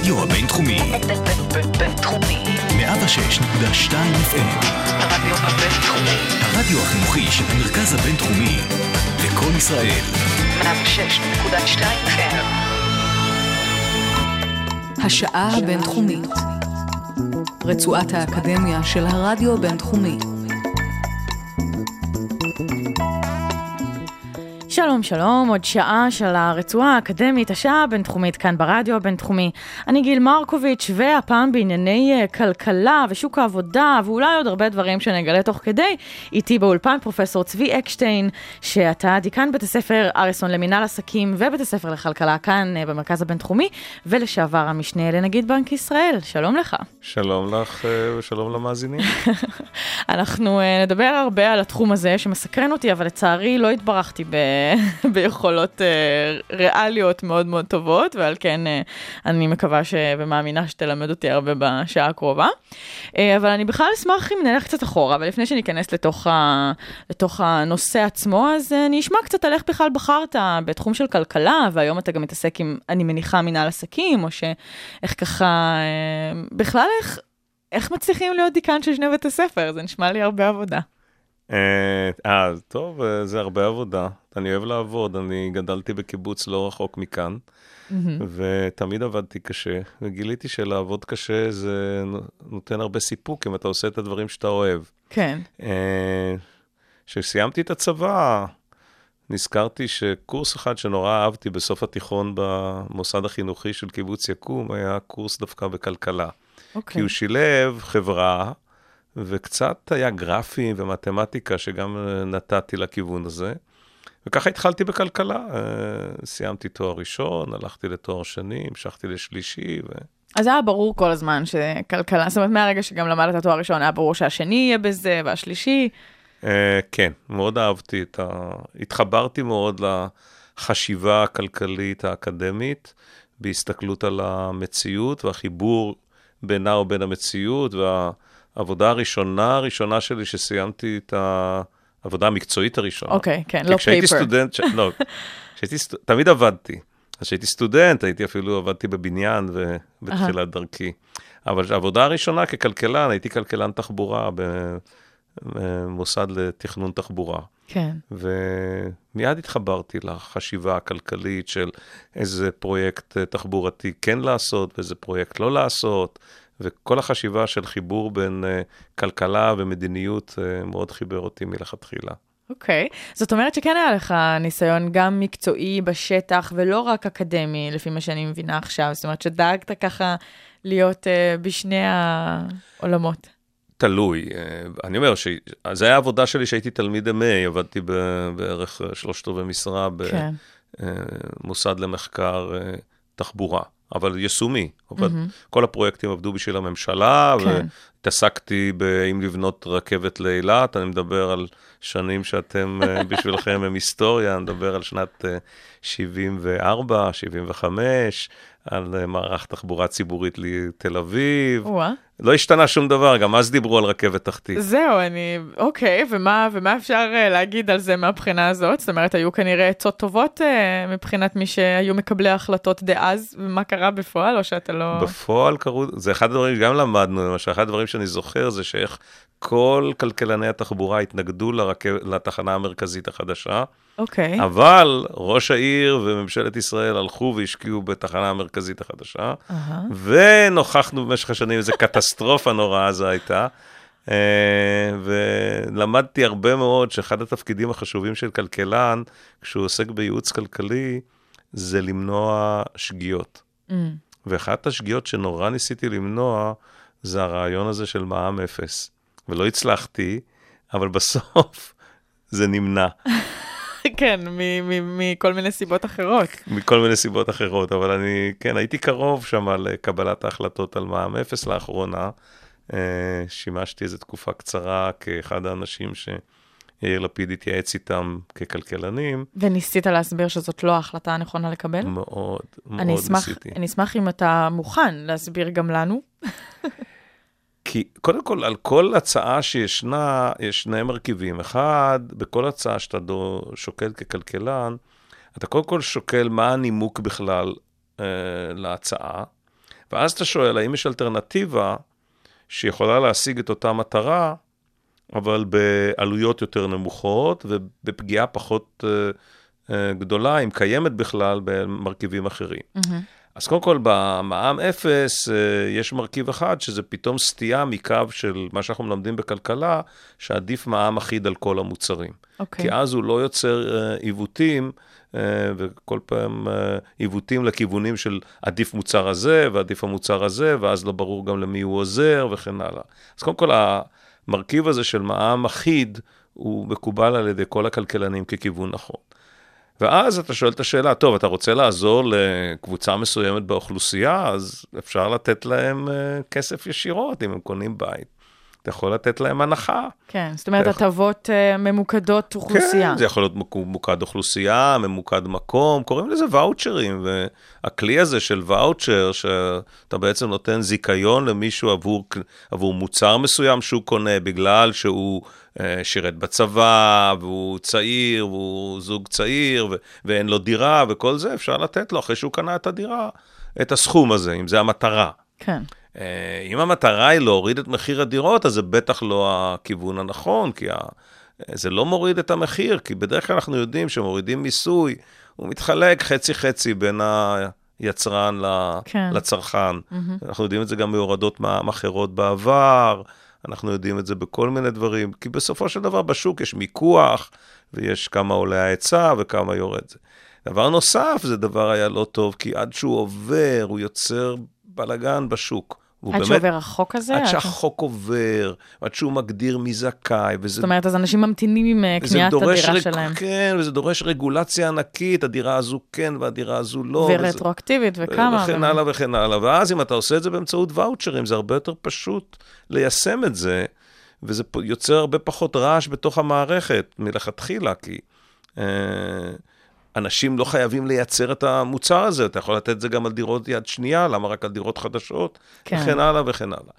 הרדיו הבינתחומי. בינתחומי. 106.2 FM. הרדיו הבינתחומי. הרדיו החינוכי של המרכז הבינתחומי. לקום ישראל. 106.2 FM. השעה הבינתחומית. רצועת האקדמיה של הרדיו הבינתחומי. שלום שלום, עוד שעה של הרצועה האקדמית, השעה הבינתחומית כאן ברדיו הבינתחומי. אני גיל מרקוביץ', והפעם בענייני uh, כלכלה ושוק העבודה, ואולי עוד הרבה דברים שנגלה תוך כדי. איתי באולפן פרופסור צבי אקשטיין, שאתה דיקן בית הספר אריסון למינהל עסקים ובית הספר לכלכלה כאן uh, במרכז הבינתחומי, ולשעבר המשנה לנגיד בנק ישראל. שלום לך. שלום לך אה, ושלום למאזינים. אנחנו נדבר הרבה על התחום הזה שמסקרן אותי, אבל לצערי לא התברכתי ב... ביכולות uh, ריאליות מאוד מאוד טובות, ועל כן uh, אני מקווה ש... ומאמינה שתלמד אותי הרבה בשעה הקרובה. Uh, אבל אני בכלל אשמח אם נלך קצת אחורה, אבל לפני שניכנס לתוך, ה... לתוך הנושא עצמו, אז אני אשמע קצת על איך בכלל בחרת בתחום של כלכלה, והיום אתה גם מתעסק עם, אני מניחה, מנהל עסקים, או שאיך ככה, בכלל איך... איך מצליחים להיות דיקן של שני בתי ספר? זה נשמע לי הרבה עבודה. אה, אה, טוב, אה, זה הרבה עבודה. אני אוהב לעבוד, אני גדלתי בקיבוץ לא רחוק מכאן, ותמיד עבדתי קשה, וגיליתי שלעבוד קשה זה נותן הרבה סיפוק אם אתה עושה את הדברים שאתה אוהב. כן. אה, כשסיימתי את הצבא, נזכרתי שקורס אחד שנורא אהבתי בסוף התיכון במוסד החינוכי של קיבוץ יקום, היה קורס דווקא בכלכלה. אוקיי. כי הוא שילב חברה, וקצת היה גרפים ומתמטיקה שגם אה, נתתי לכיוון הזה. וככה התחלתי בכלכלה, אה, סיימתי תואר ראשון, הלכתי לתואר שני, המשכתי לשלישי, ו... אז היה ברור כל הזמן שכלכלה, זאת אומרת, מהרגע שגם למדת תואר ראשון, היה ברור שהשני יהיה בזה, והשלישי. אה, כן, מאוד אהבתי את ה... התחברתי מאוד לחשיבה הכלכלית האקדמית, בהסתכלות על המציאות והחיבור בינה ובין המציאות, והעבודה הראשונה הראשונה שלי שסיימתי את העבודה המקצועית הראשונה. אוקיי, כן, כי לא כשהייתי פייפר. סטודנט, ש... לא, כשהייתי סטודנט, תמיד עבדתי. אז כשהייתי סטודנט, הייתי אפילו, עבדתי בבניין ו... בתחילת דרכי. אבל העבודה הראשונה ככלכלן, הייתי כלכלן תחבורה במוסד לתכנון תחבורה. כן. ומיד התחברתי לחשיבה הכלכלית של איזה פרויקט אה, תחבורתי כן לעשות ואיזה פרויקט לא לעשות, וכל החשיבה של חיבור בין אה, כלכלה ומדיניות אה, מאוד חיבר אותי מלכתחילה. אוקיי. זאת אומרת שכן היה לך ניסיון גם מקצועי בשטח, ולא רק אקדמי, לפי מה שאני מבינה עכשיו. זאת אומרת שדאגת ככה להיות uh, בשני העולמות. תלוי. אני אומר, ש... זו הייתה העבודה שלי שהייתי תלמיד MA, עבדתי בערך שלושת רבעי משרה כן. במוסד למחקר אה, תחבורה, אבל יישומי. עבד... כל הפרויקטים עבדו בשביל הממשלה, כן. והתעסקתי באם לבנות רכבת לאילת, אני מדבר על שנים שאתם, אה, בשבילכם הם היסטוריה, אני מדבר על שנת אה, 74, 75, על אה, מערך תחבורה ציבורית לתל אביב. לא השתנה שום דבר, גם אז דיברו על רכבת תחתית. זהו, אני... אוקיי, ומה, ומה אפשר uh, להגיד על זה מהבחינה הזאת? זאת אומרת, היו כנראה עצות טובות uh, מבחינת מי שהיו מקבלי ההחלטות דאז, ומה קרה בפועל, או שאתה לא... בפועל קרו, זה אחד הדברים שגם למדנו, למשל, אחד הדברים שאני זוכר זה שאיך כל כלכלני התחבורה התנגדו לרכב, לתחנה המרכזית החדשה, אוקיי. אבל ראש העיר וממשלת ישראל הלכו והשקיעו בתחנה המרכזית החדשה, אהה. ונוכחנו במשך השנים, איזו קטסטרופה נוראה זו הייתה. אה, ולמדתי הרבה מאוד שאחד התפקידים החשובים של כלכלן, כשהוא עוסק בייעוץ כלכלי, זה למנוע שגיאות. Mm. ואחת השגיאות שנורא ניסיתי למנוע, זה הרעיון הזה של מע"מ אפס. ולא הצלחתי, אבל בסוף זה נמנע, כן, מכל מיני סיבות אחרות. מכל מיני סיבות אחרות. אבל אני, כן, הייתי קרוב שם לקבלת ההחלטות על מע"מ אפס לאחרונה. אה, שימשתי איזו תקופה קצרה כאחד האנשים שיאיר לפיד התייעץ איתם ככלכלנים. וניסית להסביר שזאת לא ההחלטה הנכונה לקבל? מאוד, מאוד אני אשמח, ניסיתי. אני אשמח אם אתה מוכן להסביר גם לנו. כי קודם כל, על כל הצעה שישנה, יש שני מרכיבים. אחד, בכל הצעה שאתה שוקל ככלכלן, אתה קודם כל שוקל מה הנימוק בכלל אה, להצעה, ואז אתה שואל, האם יש אלטרנטיבה שיכולה להשיג את אותה מטרה, אבל בעלויות יותר נמוכות ובפגיעה פחות uh, uh, גדולה, אם קיימת בכלל, במרכיבים אחרים. Mm-hmm. אז קודם כל, במע"מ אפס uh, יש מרכיב אחד, שזה פתאום סטייה מקו של מה שאנחנו מלמדים בכלכלה, שעדיף מע"מ אחיד על כל המוצרים. Okay. אוקיי. כי אז הוא לא יוצר uh, עיוותים. uh, וכל פעם עיוותים לכיוונים של עדיף מוצר הזה ועדיף המוצר הזה, ואז לא ברור גם למי הוא עוזר וכן הלאה. אז קודם כל, המרכיב הזה של מע"מ אחיד, הוא מקובל על ידי כל הכלכלנים ככיוון נכון. ואז אתה שואל את השאלה, טוב, אתה רוצה לעזור לקבוצה מסוימת באוכלוסייה, אז אפשר לתת להם uh, כסף ישירות אם הם קונים בית. אתה יכול לתת להם הנחה. כן, זאת אומרת, אתה יכול- הטבות אה, ממוקדות אוכלוסייה. כן, זה יכול להיות ממוקד אוכלוסייה, ממוקד מקום, קוראים לזה ואוצ'רים, והכלי הזה של ואוצ'ר, שאתה בעצם נותן זיכיון למישהו עבור, עבור מוצר מסוים שהוא קונה, בגלל שהוא אה, שירת בצבא, והוא צעיר, והוא זוג צעיר, ו- ואין לו דירה, וכל זה, אפשר לתת לו, אחרי שהוא קנה את הדירה, את הסכום הזה, אם זה המטרה. כן. אה, אם המטרה היא להוריד את מחיר הדירות, אז זה בטח לא הכיוון הנכון, כי ה... זה לא מוריד את המחיר, כי בדרך כלל אנחנו יודעים שמורידים מיסוי, הוא מתחלק חצי-חצי בין היצרן. כן. לצרכן. אנחנו יודעים את זה גם מהורדות מע"מ אחרות בעבר, אנחנו יודעים את זה בכל מיני דברים, כי בסופו של דבר בשוק יש מיקוח, ויש כמה עולה ההיצע וכמה יורד זה. דבר נוסף, זה דבר היה לא טוב, כי עד שהוא עובר, הוא יוצר בלגן בשוק. עד באמת- שעובר החוק הזה? עד שהחוק עובר, עד שהוא מגדיר מי זכאי, וזה זאת אומרת, אז אנשים ממתינים עם אה, וזה קניית הדירה רג- שלהם. כן, וזה דורש רגולציה ענקית, הדירה הזו כן והדירה הזו לא. וזה- ורטרואקטיבית וכמה. וכן הלאה וכן הלאה. ואז אם אתה עושה את זה באמצעות ואוצ'רים, זה הרבה יותר פשוט ליישם את זה, וזה יוצר הרבה פחות רעש בתוך המערכת מלכתחילה, כי אה, אנשים לא חייבים לייצר את המוצר הזה, אתה יכול לתת את זה גם על דירות יד שנייה, למה רק על דירות חדשות, כן. וכן הלאה וכן הלאה.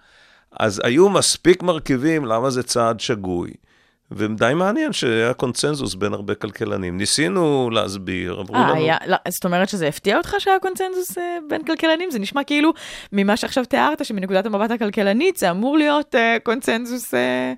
אז היו מספיק מרכיבים למה זה צעד שגוי. ודי מעניין שהיה קונצנזוס בין הרבה כלכלנים. ניסינו להסביר, אמרו אה, לנו... היה, לא, זאת אומרת שזה הפתיע אותך שהיה קונצנזוס אה, בין כלכלנים? זה נשמע כאילו, ממה שעכשיו תיארת, שמנקודת המבט הכלכלנית זה אמור להיות אה, קונצנזוס... אה,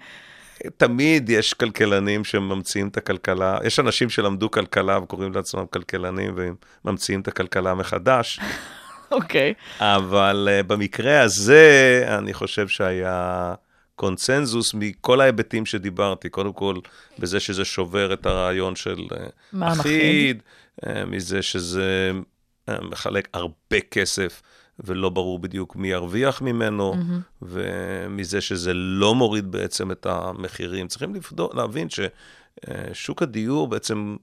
תמיד יש כלכלנים שממציאים את הכלכלה, יש אנשים שלמדו כלכלה וקוראים לעצמם כלכלנים והם ממציאים את הכלכלה מחדש, אוקיי. אבל uh, במקרה הזה אני חושב שהיה קונצנזוס מכל ההיבטים שדיברתי, קודם כל בזה שזה שובר את הרעיון של uh, מע"מ אחיד, uh, מזה שזה uh, מחלק הרבה כסף. ולא ברור בדיוק מי ירוויח ממנו, mm-hmm. ומזה שזה לא מוריד בעצם את המחירים. צריכים לבדוק, להבין ששוק הדיור בעצם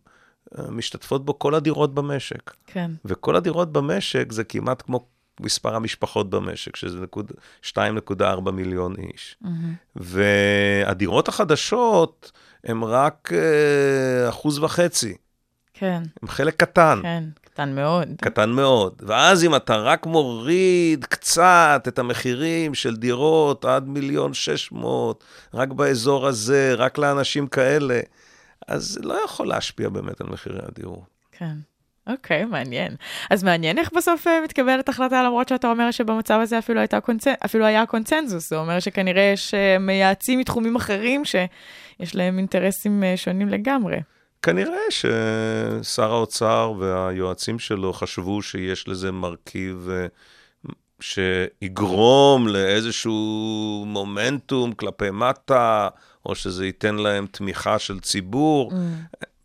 אה, משתתפות בו כל הדירות במשק. כן. וכל הדירות במשק זה כמעט כמו מספר המשפחות במשק, שזה נקוד, 2.4 מיליון איש. Mm-hmm. והדירות החדשות הן רק אה, אחוז וחצי, כן, הן חלק קטן. כן, קטן מאוד. קטן מאוד. ואז אם אתה רק מוריד קצת את המחירים של דירות עד מיליון שש מאות, רק באזור הזה, רק לאנשים כאלה, אז זה לא יכול להשפיע באמת על מחירי הדיור. כן. אוקיי, מעניין. אז מעניין איך בסוף אה, מתקבלת החלטה, למרות שאתה אומר שבמצב הזה אפילו, קונצ... אפילו היה קונצנזוס. זה אומר שכנראה יש אה, מייעצים מתחומים אחרים שיש להם אינטרסים אה, שונים לגמרי. כנראה ששר האוצר והיועצים שלו חשבו שיש לזה מרכיב אה, שיגרום לאיזשהו מומנטום כלפי מטה, או שזה ייתן להם תמיכה של ציבור. Mm.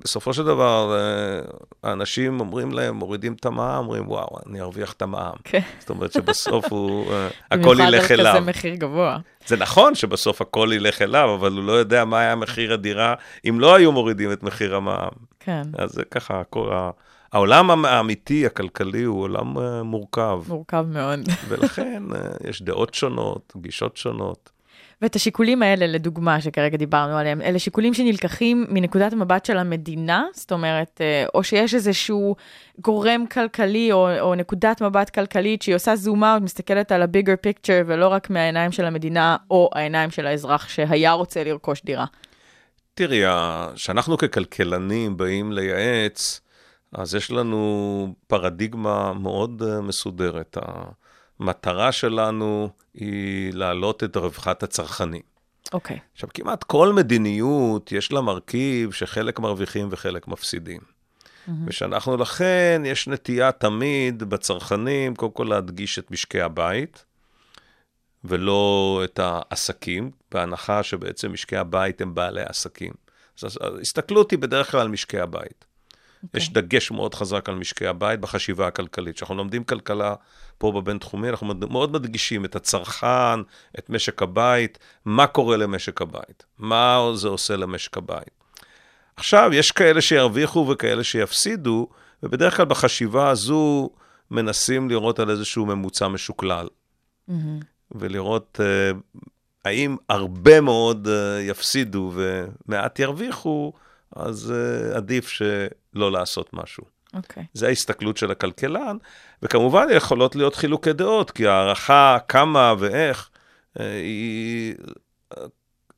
בסופו של דבר, אה, האנשים אומרים להם, מורידים את המע"מ, אומרים, וואו, אני ארוויח את המע"מ. כן. זאת אומרת שבסוף הוא, אה, הכל ילך במיוחד על אליו. כזה מחיר גבוה. זה נכון שבסוף הכל ילך אליו, אבל הוא לא יודע מה היה מחיר הדירה אם לא היו מורידים את מחיר המע"מ. כן, אז זה ככה, הכל, ה- העולם האמיתי, הכלכלי, הוא עולם אה, מורכב, מורכב מאוד. ולכן יש דעות שונות, גישות שונות. ואת השיקולים האלה, לדוגמה, שכרגע דיברנו עליהם, אלה שיקולים שנלקחים מנקודת המבט של המדינה? זאת אומרת, אה, או שיש איזשהו גורם כלכלי או, או נקודת מבט כלכלית שהיא עושה זום אאוט, מסתכלת על ה-bigger picture ולא רק מהעיניים של המדינה או העיניים של האזרח שהיה רוצה לרכוש דירה. תראי, כשאנחנו ככלכלנים באים לייעץ, אז יש לנו פרדיגמה מאוד אה, מסודרת. המטרה שלנו היא להעלות את רווחת הצרכנים. אוקיי. עכשיו, כמעט כל מדיניות, יש לה מרכיב שחלק מרוויחים וחלק מפסידים. ושאנחנו לכן, יש נטייה תמיד בצרכנים, קודם כל להדגיש את משקי הבית, ולא את העסקים, בהנחה שבעצם משקי הבית הם בעלי עסקים. אז ההסתכלות היא בדרך כלל על משקי הבית. Okay. יש דגש מאוד חזק על משקי הבית בחשיבה הכלכלית. כשאנחנו לומדים כלכלה פה בבינתחומי, אנחנו מאוד מדגישים את הצרכן, את משק הבית, מה קורה למשק הבית, מה זה עושה למשק הבית. עכשיו, יש כאלה שירוויחו וכאלה שיפסידו, ובדרך כלל בחשיבה הזו מנסים לראות על איזשהו ממוצע משוקלל. Mm-hmm. ולראות uh, האם הרבה מאוד uh, יפסידו ומעט ירוויחו, אז uh, עדיף שלא לעשות משהו. אוקיי. Okay. זה ההסתכלות של הכלכלן, וכמובן יכולות להיות חילוקי דעות, כי הערכה כמה ואיך uh, היא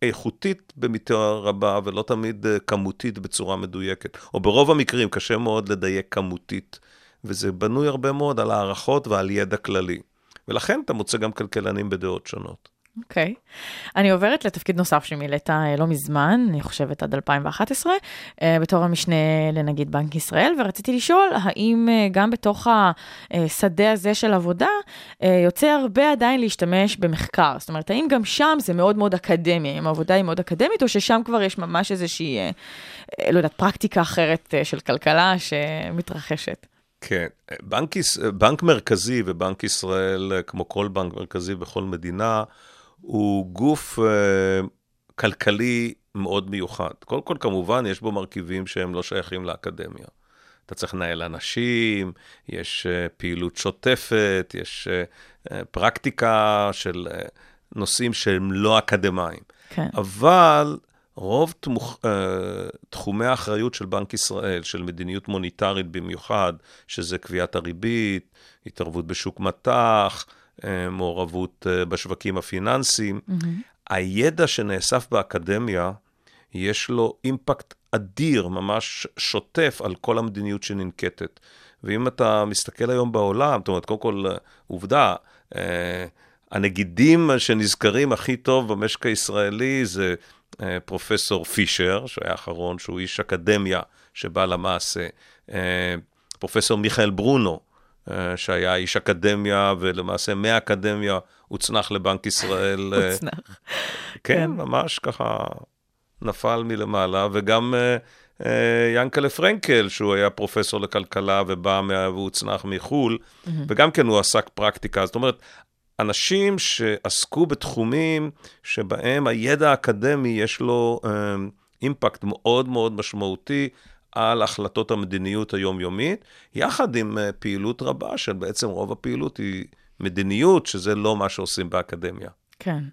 איכותית במידה רבה, ולא תמיד uh, כמותית בצורה מדויקת. או ברוב המקרים קשה מאוד לדייק כמותית, וזה בנוי הרבה מאוד על הערכות ועל ידע כללי. ולכן אתה מוצא גם כלכלנים בדעות שונות. אוקיי. Okay. אני עוברת לתפקיד נוסף שמילאת אה, לא מזמן, אני חושבת עד 2011, אה, בתור המשנה לנגיד בנק ישראל, ורציתי לשאול, האם אה, גם בתוך השדה הזה של עבודה, יוצא הרבה עדיין להשתמש במחקר? זאת אומרת, האם גם שם זה מאוד מאוד אקדמי, האם העבודה היא מאוד אקדמית, או ששם כבר יש ממש איזושהי, לא יודעת, פרקטיקה אחרת של כלכלה שמתרחשת? כן, בנק, בנק מרכזי ובנק ישראל, כמו כל בנק מרכזי בכל מדינה, הוא גוף uh, כלכלי מאוד מיוחד. קודם כל, כמובן, יש בו מרכיבים שהם לא שייכים לאקדמיה. אתה צריך לנהל אנשים, יש uh, פעילות שוטפת, יש uh, פרקטיקה של uh, נושאים שהם לא אקדמיים. כן. אבל רוב תמוך, uh, תחומי האחריות של בנק ישראל, של מדיניות מוניטרית במיוחד, שזה קביעת הריבית, התערבות בשוק מטח, מעורבות uh, בשווקים הפיננסיים, mm-hmm. הידע שנאסף באקדמיה, יש לו אימפקט אדיר, ממש שוטף, על כל המדיניות שננקטת. ואם אתה מסתכל היום בעולם, זאת אומרת, קודם כל, עובדה, uh, הנגידים שנזכרים הכי טוב במשק הישראלי זה אה, פרופסור פישר, שהיה האחרון, שהוא איש אקדמיה שבא למעשה, אה, פרופסור מיכאל ברונו, אה, שהיה איש אקדמיה, ולמעשה מהאקדמיה הוצנח לבנק ישראל. הוצנח. כן, כן, ממש ככה נפל מלמעלה, וגם ינקלה פרנקל, שהוא היה פרופסור לכלכלה ובא והוצנח מחו"ל, mm-hmm. וגם כן הוא עסק פרקטיקה. זאת אומרת, אנשים שעסקו בתחומים שבהם הידע האקדמי יש לו אימפקט מאוד מאוד משמעותי על החלטות המדיניות היומיומית, יחד עם אה, פעילות רבה, שבעצם רוב הפעילות היא מדיניות, שזה לא מה שעושים באקדמיה. כן.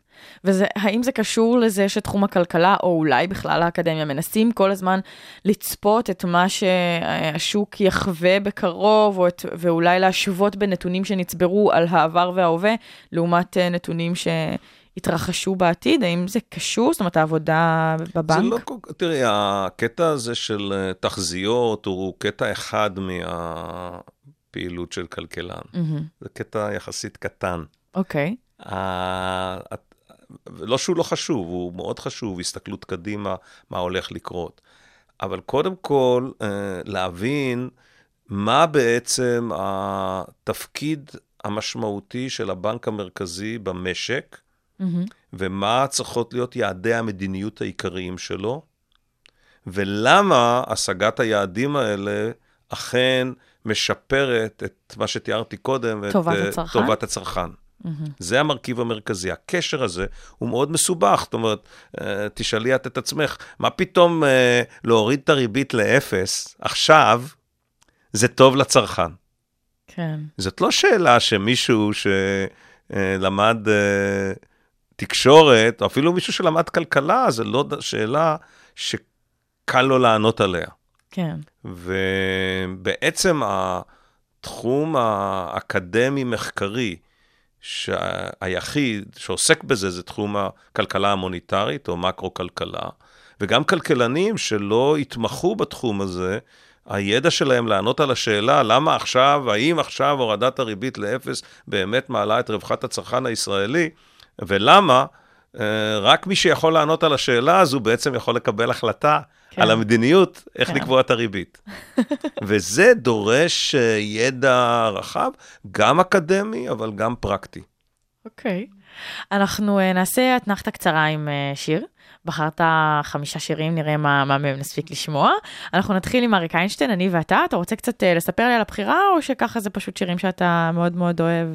והאם זה קשור לזה שתחום הכלכלה, או אולי בכלל האקדמיה, מנסים כל הזמן לצפות את מה שהשוק יחווה בקרוב, או את, ואולי להשוות בנתונים שנצברו על העבר וההווה, לעומת אה, נתונים שהתרחשו בעתיד? האם זה קשור? זאת אומרת, העבודה בבנק? זה לא כל כך, תראי, הקטע הזה של אה, תחזיות הוא קטע אחד מהפעילות של כלכלן. Mm-hmm. זה קטע יחסית קטן. אוקיי. Okay. לא שהוא לא חשוב, הוא מאוד חשוב, הסתכלות קדימה, מה הולך לקרות. אבל קודם כל, אה, להבין מה בעצם התפקיד המשמעותי של הבנק המרכזי במשק, mm-hmm. ומה צריכות להיות יעדי המדיניות העיקריים שלו, ולמה השגת היעדים האלה אכן משפרת את מה שתיארתי קודם, טובת את אה, הצרכן. טובת הצרכן. Mm-hmm. זה המרכיב המרכזי. הקשר הזה הוא מאוד מסובך. זאת אומרת, אה, תשאלי את את עצמך, מה פתאום אה, להוריד את הריבית לאפס עכשיו, זה טוב לצרכן? כן. זאת לא שאלה שמישהו שלמד תקשורת, או אפילו מישהו שלמד כלכלה, זו לא שאלה שקל לו לענות עליה. כן. ובעצם התחום האקדמי-מחקרי, שהיחיד שעוסק בזה זה תחום הכלכלה המוניטרית או מקרו-כלכלה, וגם כלכלנים שלא התמחו בתחום הזה, הידע שלהם לענות על השאלה למה עכשיו, האם עכשיו הורדת הריבית לאפס באמת מעלה את רווחת הצרכן הישראלי, ולמה, אה, רק מי שיכול לענות על השאלה הזו בעצם יכול לקבל החלטה כן. על המדיניות, איך כן. לקבוע את הריבית. וזה דורש אה, ידע רחב, גם אקדמי, אבל גם פרקטי. אוקיי. אנחנו אה, נעשה אתנחתה קצרה עם שיר. בחרת חמישה שירים, נראה מה, מה מהם נספיק לשמוע. אנחנו נתחיל עם אריק איינשטיין, אני ואתה. אתה רוצה קצת לספר לי על הבחירה, או שככה זה פשוט שירים שאתה מאוד מאוד אוהב?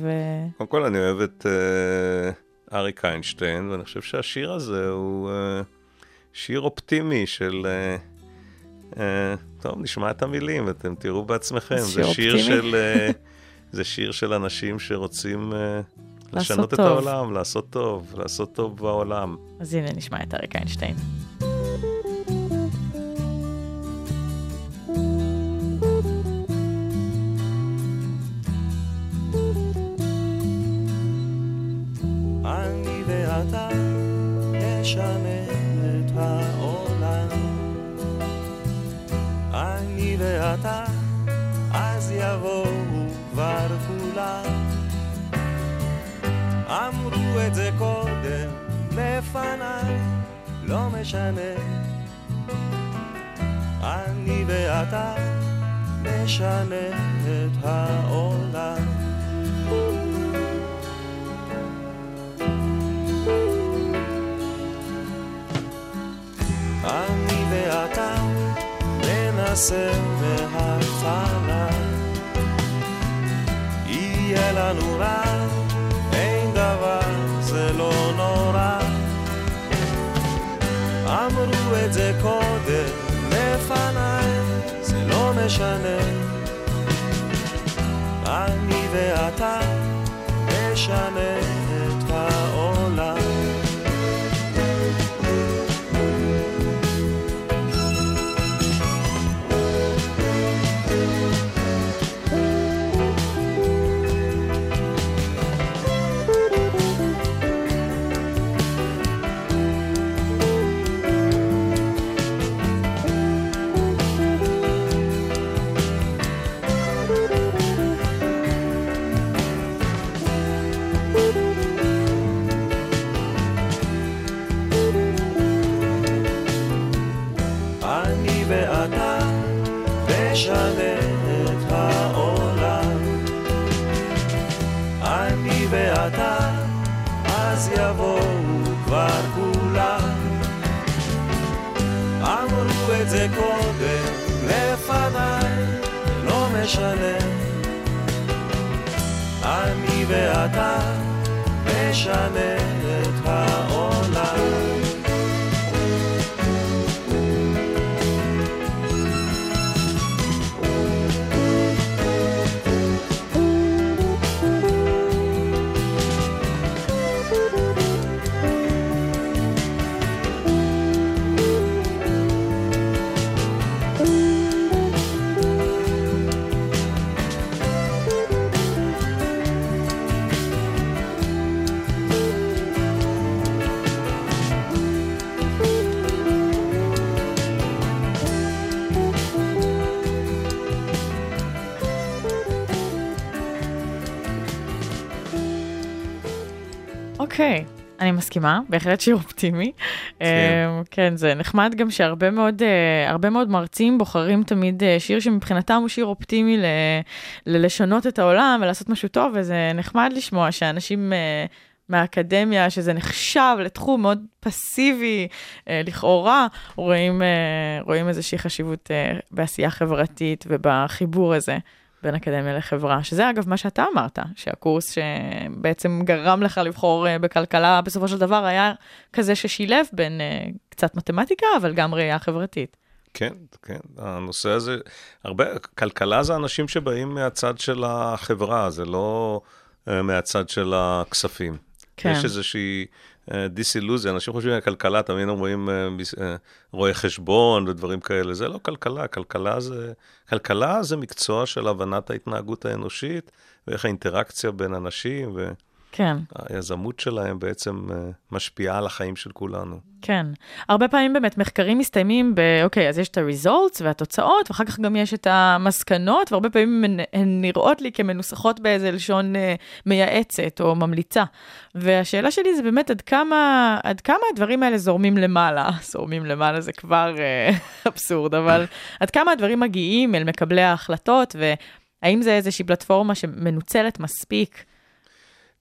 קודם כל, אני אוהב את uh, אריק איינשטיין, ואני חושב שהשיר הזה הוא uh, שיר אופטימי של... Uh, uh, טוב, נשמע את המילים, אתם תראו בעצמכם. אז זה שיר שיר אופטימי? של... זה שיר של אנשים שרוצים לשנות את טוב. העולם, לעשות טוב, לעשות טוב בעולם. אז הנה נשמע את אריק איינשטיין. אני ואתה נשנה את העולם. אני ואתה, אז יבואו כבר כולם. אמרו את זה קודם לפניי, לא משנה. אני ואתה נשנה את העולם. אני ואתה ננסה מההתחלה. יהיה לנו רע, אין דבר, זה לא נורא. אמרו את זה קודם לפניי, זה לא משנה. אני ואתה נשנה אני מסכימה, בהחלט שיר אופטימי. כן. כן. כן, זה נחמד גם שהרבה מאוד, אה, מאוד מרצים בוחרים תמיד אה, שיר שמבחינתם הוא שיר אופטימי ל, ללשנות את העולם ולעשות משהו טוב, וזה נחמד לשמוע שאנשים... אה, מהאקדמיה, שזה נחשב לתחום מאוד פסיבי, אה, לכאורה, רואים, אה, רואים איזושהי חשיבות אה, בעשייה חברתית ובחיבור הזה בין אקדמיה לחברה, שזה אגב מה שאתה אמרת, שהקורס שבעצם גרם לך לבחור אה, בכלכלה, בסופו של דבר היה כזה ששילב בין אה, קצת מתמטיקה, אבל גם ראייה חברתית. כן, כן, הנושא הזה, הרבה, כלכלה זה אנשים שבאים מהצד של החברה, זה לא אה, מהצד של הכספים. כן. יש איזושהי דיסילוזיה, אנשים חושבים על כלכלה, תמיד אומרים אה, אה, רואי חשבון ודברים כאלה, זה לא כלכלה, כלכלה זה, כלכלה זה מקצוע של הבנת ההתנהגות האנושית, ואיך האינטראקציה בין אנשים, ו... כן. היזמות שלהם בעצם אה, משפיעה על החיים של כולנו. כן. הרבה פעמים באמת מחקרים מסתיימים ב, אוקיי, אז יש את ה-results והתוצאות, ואחר כך גם יש את המסקנות, והרבה פעמים הן, הן נראות לי כמנוסחות באיזה לשון אה, מייעצת או ממליצה. והשאלה שלי זה באמת עד כמה, עד כמה הדברים האלה זורמים למעלה. זורמים למעלה זה כבר אה, אבסורד, אבל עד כמה הדברים מגיעים אל מקבלי ההחלטות, והאם זה איזושהי פלטפורמה שמנוצלת מספיק?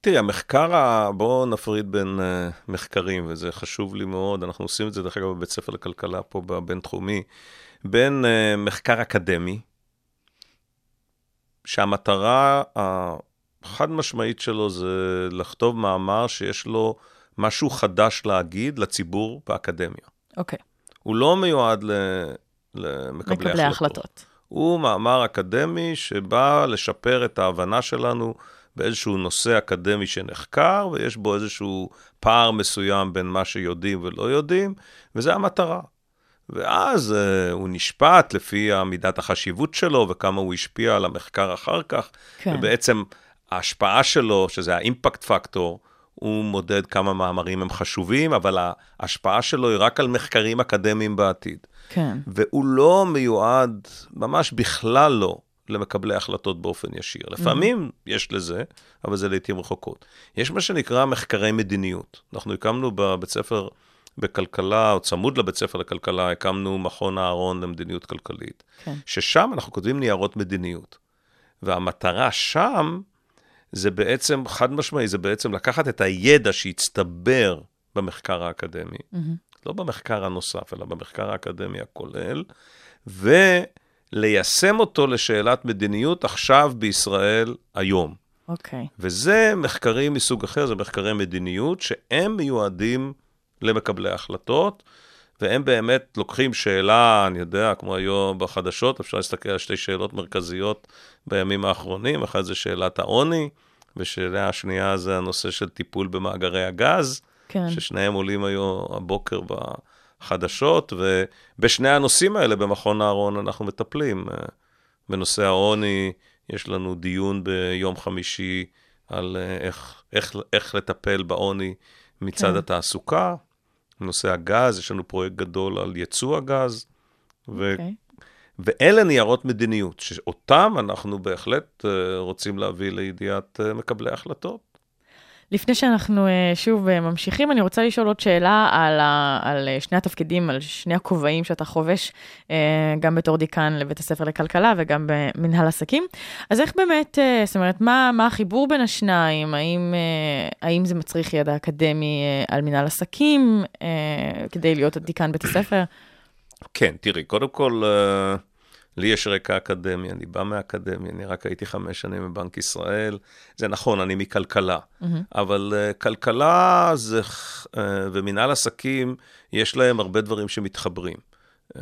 תראי, המחקר, ה- בואו נפריד בין uh, מחקרים, וזה חשוב לי מאוד, אנחנו עושים את זה, דרך אגב, בבית ספר לכלכלה פה בבינתחומי, בין uh, מחקר אקדמי, שהמטרה החד משמעית שלו זה לכתוב מאמר שיש לו משהו חדש להגיד לציבור באקדמיה. אוקיי, הוא לא מיועד ל... למקבלי מקבלי החלטות. ההחלטות. הוא מאמר אקדמי שבא לשפר את ההבנה שלנו באיזשהו נושא אקדמי שנחקר, ויש בו איזשהו פער מסוים בין מה שיודעים ולא יודעים, וזו המטרה. ואז uh, הוא נשפט לפי מידת החשיבות שלו וכמה הוא השפיע על המחקר אחר כך, כן. ובעצם ההשפעה שלו, שזה האימפקט פקטור, הוא מודד כמה מאמרים הם חשובים, אבל ההשפעה שלו היא רק על מחקרים אקדמיים בעתיד. כן. והוא לא מיועד, ממש בכלל לא, למקבלי החלטות באופן ישיר. לפעמים יש לזה, אבל זה לעיתים רחוקות. יש מה שנקרא מחקרי מדיניות. אנחנו הקמנו בבית ספר בכלכלה, או צמוד לבית ספר לכלכלה, הקמנו מכון אהרון למדיניות כלכלית, כן. ששם אנחנו כותבים ניירות מדיניות. והמטרה שם זה בעצם, חד משמעי, זה בעצם לקחת את הידע שהצטבר במחקר האקדמי, לא במחקר הנוסף, אלא במחקר האקדמי הכולל, וליישם אותו לשאלת מדיניות עכשיו בישראל היום. אוקיי. וזה מחקרים מסוג אחר, זה מחקרי מדיניות, שהם מיועדים למקבלי החלטות, והם באמת לוקחים שאלה, אני יודע, כמו היום בחדשות, אפשר להסתכל על שתי שאלות מרכזיות בימים האחרונים, אחת זה שאלת העוני, ושאלה השנייה זה הנושא של טיפול במאגרי הגז, כן. ששניהם עולים היום הבוקר בחדשות, ובשני הנושאים האלה במכון אהרון אנחנו מטפלים. בנושא העוני, יש לנו דיון ביום חמישי על אה, איך, איך, איך לטפל בעוני מצד כן. התעסוקה. בנושא הגז, יש לנו פרויקט גדול על ייצוא הגז, ו... אוקיי. ואלה ניירות מדיניות, שאותם אנחנו בהחלט אה, רוצים להביא לידיעת אה, מקבלי החלטות. לפני שאנחנו אה, שוב אה, ממשיכים, אני רוצה לשאול עוד שאלה על, ה, על אה, שני התפקידים, על שני הכובעים שאתה חובש, גם בתור דיקן לבית הספר לכלכלה וגם במנהל עסקים. אז איך באמת, זאת אומרת, מה, מה החיבור בין השניים? האם, האם זה מצריך ידע אקדמי על מנהל עסקים כדי להיות דיקן בית הספר? כן, תראי, קודם כל, לי יש רקע אקדמי, אני בא מהאקדמיה, אני רק הייתי חמש שנים בבנק ישראל. זה נכון, אני מכלכלה, אבל אה, כלכלה זה, אה, ומנהל עסקים, יש להם הרבה דברים שמתחברים. אה,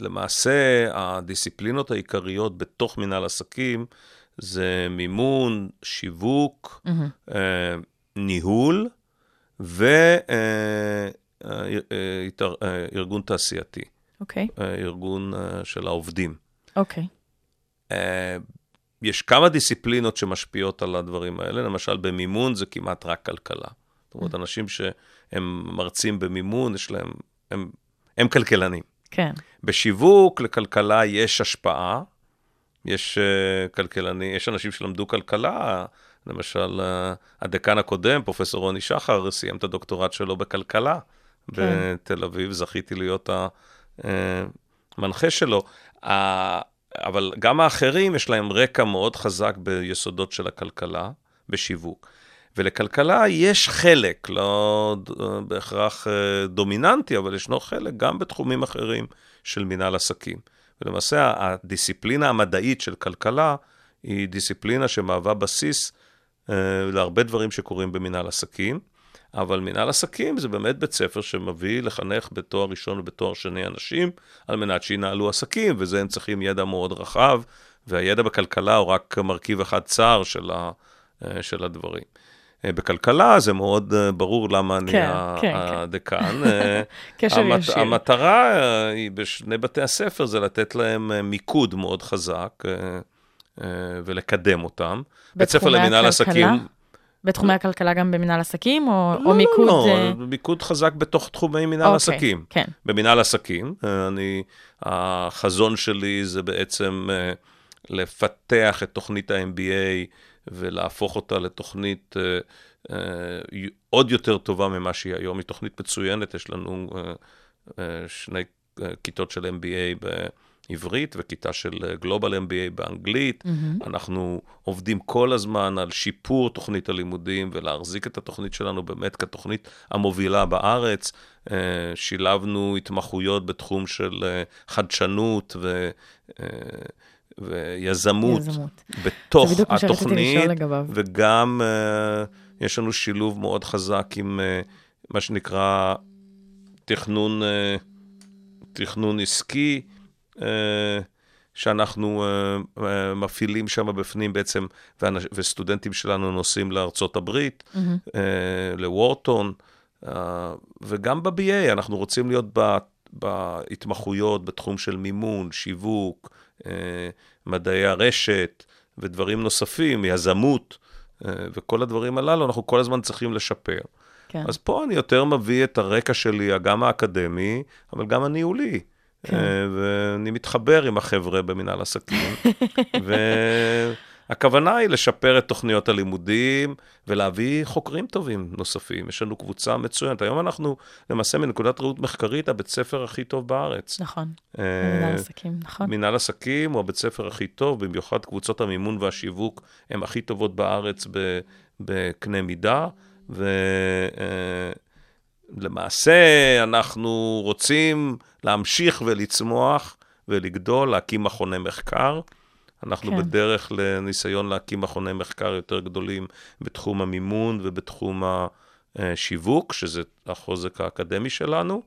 למעשה, הדיסציפלינות העיקריות בתוך מנהל עסקים זה מימון, שיווק, אה, ניהול וארגון תעשייתי. אוקיי, אה, ארגון אה, של העובדים. אוקיי. אה, יש כמה דיסציפלינות שמשפיעות על הדברים האלה, למשל במימון זה כמעט רק כלכלה. זאת אומרת, אנשים שהם מרצים במימון, יש להם, הם, הם כלכלנים. כן, בשיווק לכלכלה יש השפעה, יש uh, כלכלני, יש אנשים שלמדו כלכלה, למשל uh, הדיקן הקודם, פרופסור רוני שחר, סיים את הדוקטורט שלו בכלכלה כן. בתל אביב, זכיתי להיות המנחה שלו. ה- אבל גם האחרים, יש להם רקע מאוד חזק ביסודות של הכלכלה, בשיווק. ולכלכלה יש חלק, לא ד- בהכרח אה, דומיננטי, אבל ישנו חלק גם בתחומים אחרים של מנהל עסקים. ולמעשה הדיסציפלינה המדעית של כלכלה היא דיסציפלינה שמהווה בסיס אה, להרבה דברים שקורים במנהל עסקים, אבל מנהל עסקים זה באמת בית ספר שמביא לחנך בתואר ראשון ובתואר שני אנשים, על מנת שינהלו עסקים, וזה הם צריכים ידע מאוד רחב, והידע בכלכלה הוא רק מרכיב אחד צר של, ה, אה, של הדברים. אה, בכלכלה זה מאוד אה, ברור למה אני כן, ה- כן, כן. הדיקן. אה, קשר המת- ישיר. המטרה היא בשני בתי הספר זה לתת להם מיקוד מאוד חזק ולקדם אותם. בית ספר למנהל? עסקים, בתחומי הכלכלה גם במנהל עסקים, או, לא, או מיקוד... לא, אה, לא, מיקוד חזק בתוך תחומי מנהל אוקיי, עסקים. כן. במנהל עסקים, אה, אני, החזון שלי זה בעצם אה, לפתח את תוכנית ה-MBA ולהפוך אותה לתוכנית עוד יותר טובה ממה שהיא היום. היא תוכנית מצוינת, יש לנו שני כיתות של MBA בעברית וכיתה של אה, Global MBA באנגלית. מהמם. אנחנו עובדים כל הזמן על שיפור תוכנית הלימודים ולהחזיק את התוכנית שלנו באמת כתוכנית המובילה בארץ. אה, שילבנו התמחויות בתחום של אה, חדשנות ו... אה, ויזמות יזמות. בתוך התוכנית. וגם uh, יש לנו שילוב מאוד חזק עם uh, מה שנקרא תכנון, uh, תכנון עסקי, שאנחנו uh, uh, מפעילים שם בפנים בעצם, ואנש, וסטודנטים שלנו נוסעים לארצות הברית, uh, לוורטון, uh, וגם ב-BA אנחנו רוצים להיות ב... בהתמחויות בתחום של מימון, שיווק, אה, מדעי הרשת ודברים נוספים, יזמות, אה, וכל הדברים הללו, אנחנו כל הזמן צריכים לשפר. כן. אז פה אני יותר מביא את הרקע שלי, גם האקדמי, אבל גם הניהולי. כן. אה, ואני מתחבר עם החבר'ה במנהל עסקים, והכוונה היא לשפר את תוכניות הלימודים ולהביא חוקרים טובים נוספים. יש לנו קבוצה מצוינת. היום אנחנו, למעשה, מנקודת ראות מחקרית, הבית ספר הכי טוב בארץ. נכון, אה, מנהל עסקים, נכון. מנהל עסקים הוא הבית ספר הכי טוב, במיוחד קבוצות המימון והשיווק הן הכי טובות בארץ בקנה מידה, ולמעשה אנחנו רוצים להמשיך ולצמוח ולגדול, להקים מכוני מחקר. אנחנו כן. בדרך לניסיון להקים מכוני מחקר יותר גדולים בתחום המימון ובתחום השיווק, שזה החוזק האקדמי שלנו.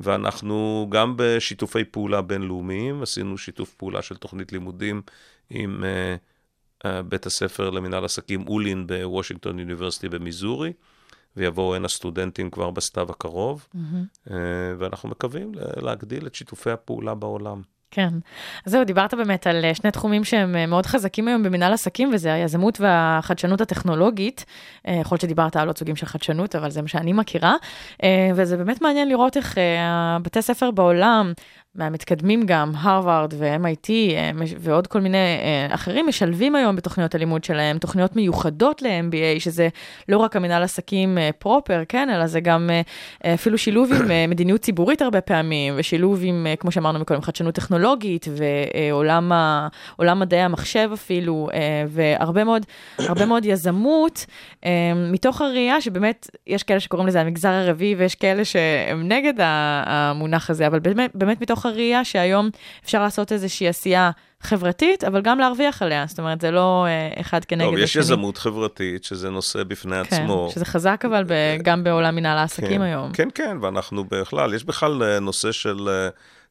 ואנחנו גם בשיתופי פעולה בינלאומיים, עשינו שיתוף פעולה של תוכנית לימודים עם uh, uh, בית הספר למנהל עסקים אולין בוושינגטון יוניברסיטי במיזורי, ויבואו הנה סטודנטים כבר בסתיו הקרוב, uh, ואנחנו מקווים להגדיל את שיתופי הפעולה בעולם. כן. אז זהו, דיברת באמת על אה, שני תחומים שהם אה, מאוד חזקים היום במנהל עסקים, וזה היזמות והחדשנות הטכנולוגית. יכול להיות שדיברת על עוד סוגים של חדשנות, אבל זה מה שאני מכירה. וזה באמת מעניין לראות איך הבתי ספר בעולם, מהמתקדמים גם, הרווארד ו-MIT אה, ועוד כל מיני אה, אחרים, משלבים היום בתוכניות הלימוד שלהם תוכניות מיוחדות ל-MBA, שזה לא רק המנהל עסקים אה, פרופר, כן, אלא זה גם אה, אה, אפילו שילוב עם אה, מדיניות ציבורית הרבה פעמים, ושילוב עם, אה, כמו שאמרנו מקודם, חדשנות טכנולוגית, ועולם ה- מדעי המחשב אפילו, אה, והרבה מאוד, הרבה מאוד יזמות, אה, מתוך הראייה שבאמת, יש כאלה שקוראים לזה המגזר הרביעי, ויש כאלה שהם נגד המונח הזה, אבל באמת, באמת מתוך הראייה שהיום אפשר לעשות איזושהי עשייה חברתית, אבל גם להרוויח עליה, זאת אומרת, זה לא אה, אחד כנגד טוב, השני. יש יזמות חברתית, שזה נושא בפני כן, עצמו. שזה חזק אבל ב- גם בעולם מנהל העסקים כן, היום. כן, כן, ואנחנו בכלל, יש בכלל אה, נושא של אה,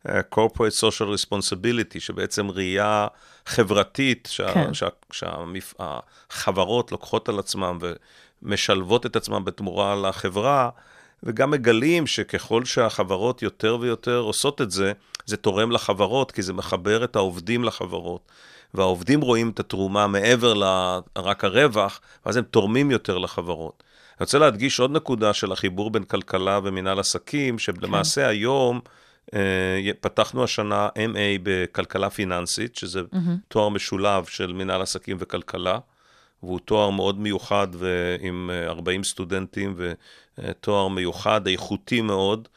אה, corporate social responsibility, שבעצם ראייה חברתית, כן. שהחברות לוקחות על עצמן ומשלבות את עצמן בתמורה לחברה, וגם מגלים שככל שהחברות יותר ויותר עושות את זה, זה תורם לחברות, כי זה מחבר את העובדים לחברות. והעובדים רואים את התרומה מעבר לרק הרווח, ואז הם תורמים יותר לחברות. אני רוצה להדגיש עוד נקודה של החיבור בין כלכלה ומנהל עסקים, שלמעשה היום אה, פתחנו השנה MA בכלכלה פיננסית, שזה תואר משולב של מנהל עסקים וכלכלה, והוא תואר מאוד מיוחד ועם אה, 40 סטודנטים ותואר מיוחד, איכותי מאוד.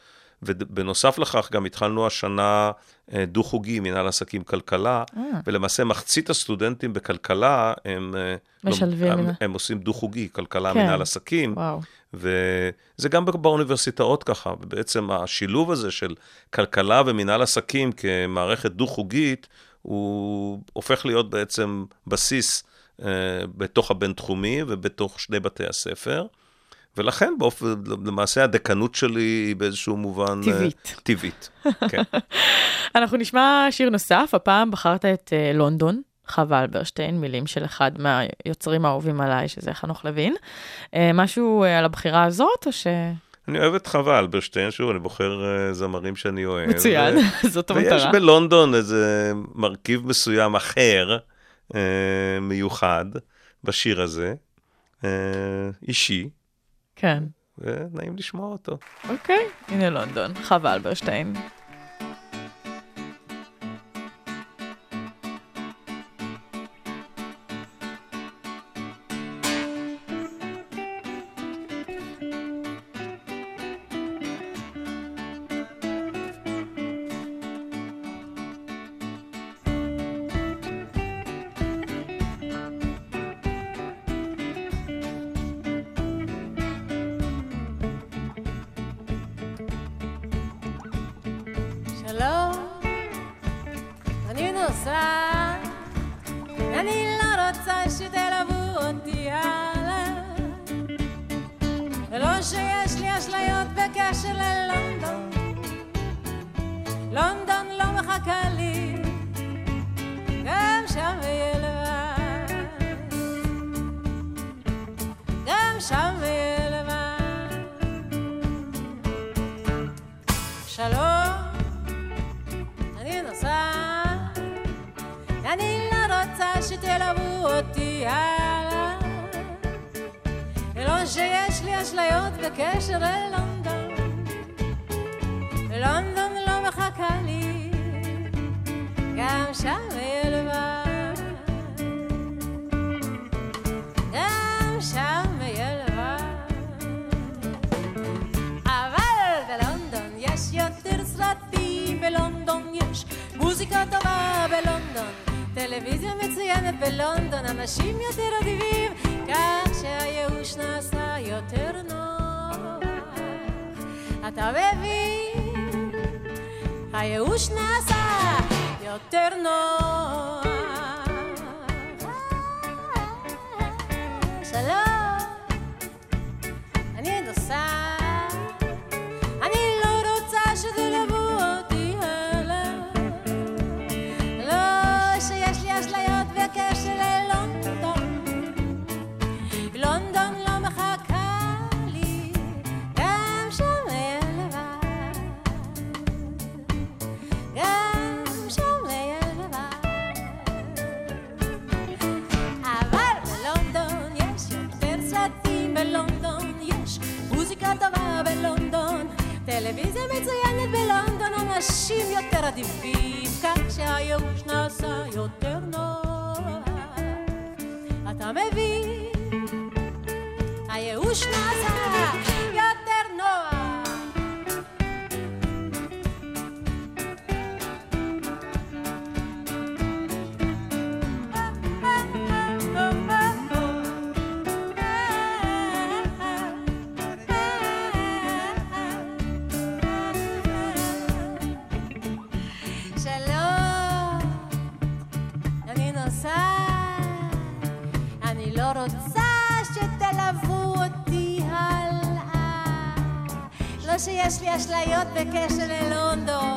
ובנוסף לכך גם התחלנו השנה אה, דו-חוגי, מנהל עסקים כלכלה, אה. ולמעשה מחצית הסטודנטים בכלכלה הם, אה, משלבים הם, הם עושים דו-חוגי, כלכלה, כן. מנהל עסקים, וואו. וזה גם באוניברסיטאות ככה, ובעצם השילוב הזה של כלכלה ומנהל עסקים כמערכת דו-חוגית, הוא הופך להיות בעצם בסיס אה, בתוך הבינתחומי ובתוך שני בתי הספר. ולכן באופן, למעשה הדקנות שלי היא באיזשהו מובן... אה, טבעית. טבעית, כן. אנחנו נשמע שיר נוסף, הפעם בחרת את אה, לונדון. חווה אלברשטיין, מילים של אחד מהיוצרים האהובים עליי, שזה חנוך לוין. אה, משהו אה, על הבחירה הזאת, או ש... אני אוהב את חווה אלברשטיין, שוב, אני בוחר אה, זמרים שאני אוהב. מצוין, זאת ויש המטרה. בלונדון איזה מרכיב מסוים אחר, אה, מיוחד, בשיר הזה. אה, אישי, כן. ונעים לשמוע אותו. אוקיי, הנה לונדון, חווה אלברשטיין. שלום. אני נוסעת, אני לא רוצה שתלוו אותי הלאה. ולא שיש לי אשליות בקשר ללונדון, ולונדון לא מחכה לי, גם שם מוזיקה טובה בלונדון, טלוויזיה מצוינת בלונדון, אנשים יותר אדיבים, כך שהייאוש נעשה יותר נוח. אתה מבין? הייאוש נעשה יותר נוח. אנשים יותר אדיבים, כך שהייאוש נעשה יותר נוח. אתה מבין? הייאוש נעשה שיש לי אשליות בקשר ללונדון,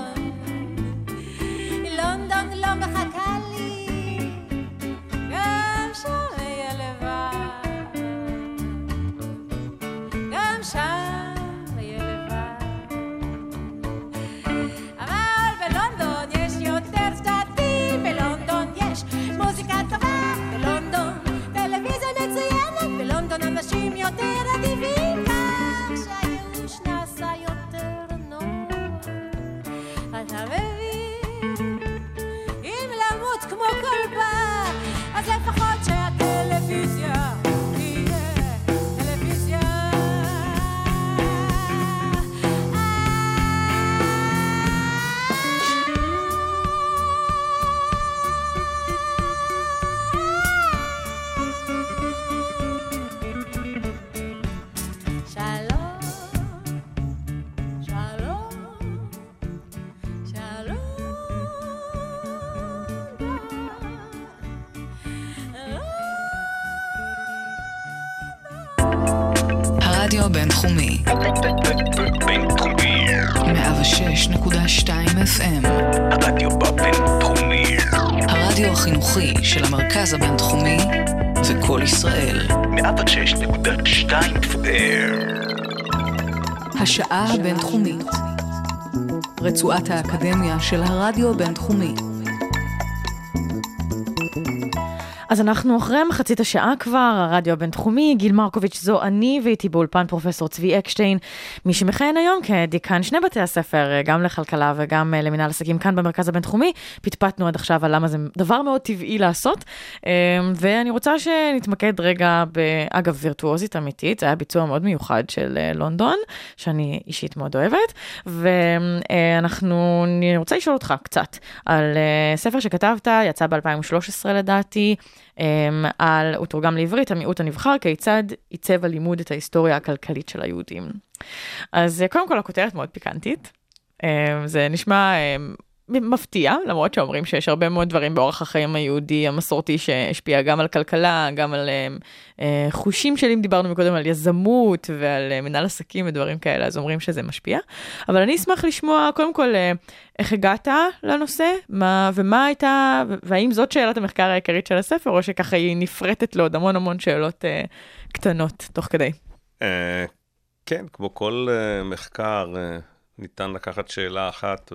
החינוכי של המרכז הבינתחומי וקול ישראל. 106.2 FM. השעה הבינתחומית, רצועת האקדמיה של הרדיו הבינתחומי. אז אנחנו אחרי מחצית השעה כבר, הרדיו הבינתחומי, גיל מרקוביץ' זו אני, ואיתי באולפן פרופסור צבי אקשטיין, מי שמכהן היום כדיקן שני בתי הספר, אה, גם לכלכלה וגם אה, למנהל עסקים כאן במרכז הבינתחומי. פטפטנו עד עכשיו על למה זה דבר מאוד טבעי לעשות, אה, ואני רוצה שנתמקד רגע, ב... אגב, וירטואוזית אמיתית, זה היה ביצוע מאוד מיוחד של אה, לונדון, שאני אישית מאוד אוהבת, ואנחנו, אני רוצה לשאול אותך קצת על אה, ספר שכתבת, יצא ב-2013 לדעתי, אמ, על, הוא תורגם לעברית, המיעוט הנבחר, כיצד עיצב הלימוד את ההיסטוריה הכלכלית של היהודים. אז אה, קודם כל הכותרת מאוד פיקנטית. אמ, זה נשמע אמ, מפתיע, למרות שאומרים שיש הרבה מאוד דברים באורח החיים היהודי המסורתי שהשפיע גם על כלכלה, גם על אמ, אה, חושים שלי, אם דיברנו מקודם על יזמות ועל אה, מנהל עסקים ודברים כאלה, אז אומרים שזה משפיע. אבל אני אשמח לשמוע, קודם כל, אה, איך הגעת לנושא, מה, ומה הייתה, והאם זאת שאלת המחקר העיקרית של הספר, או שככה היא נפרטת לעוד המון המון שאלות אה, קטנות תוך כדי. אה, כן, כמו כל אה, מחקר, אה, ניתן לקחת שאלה אחת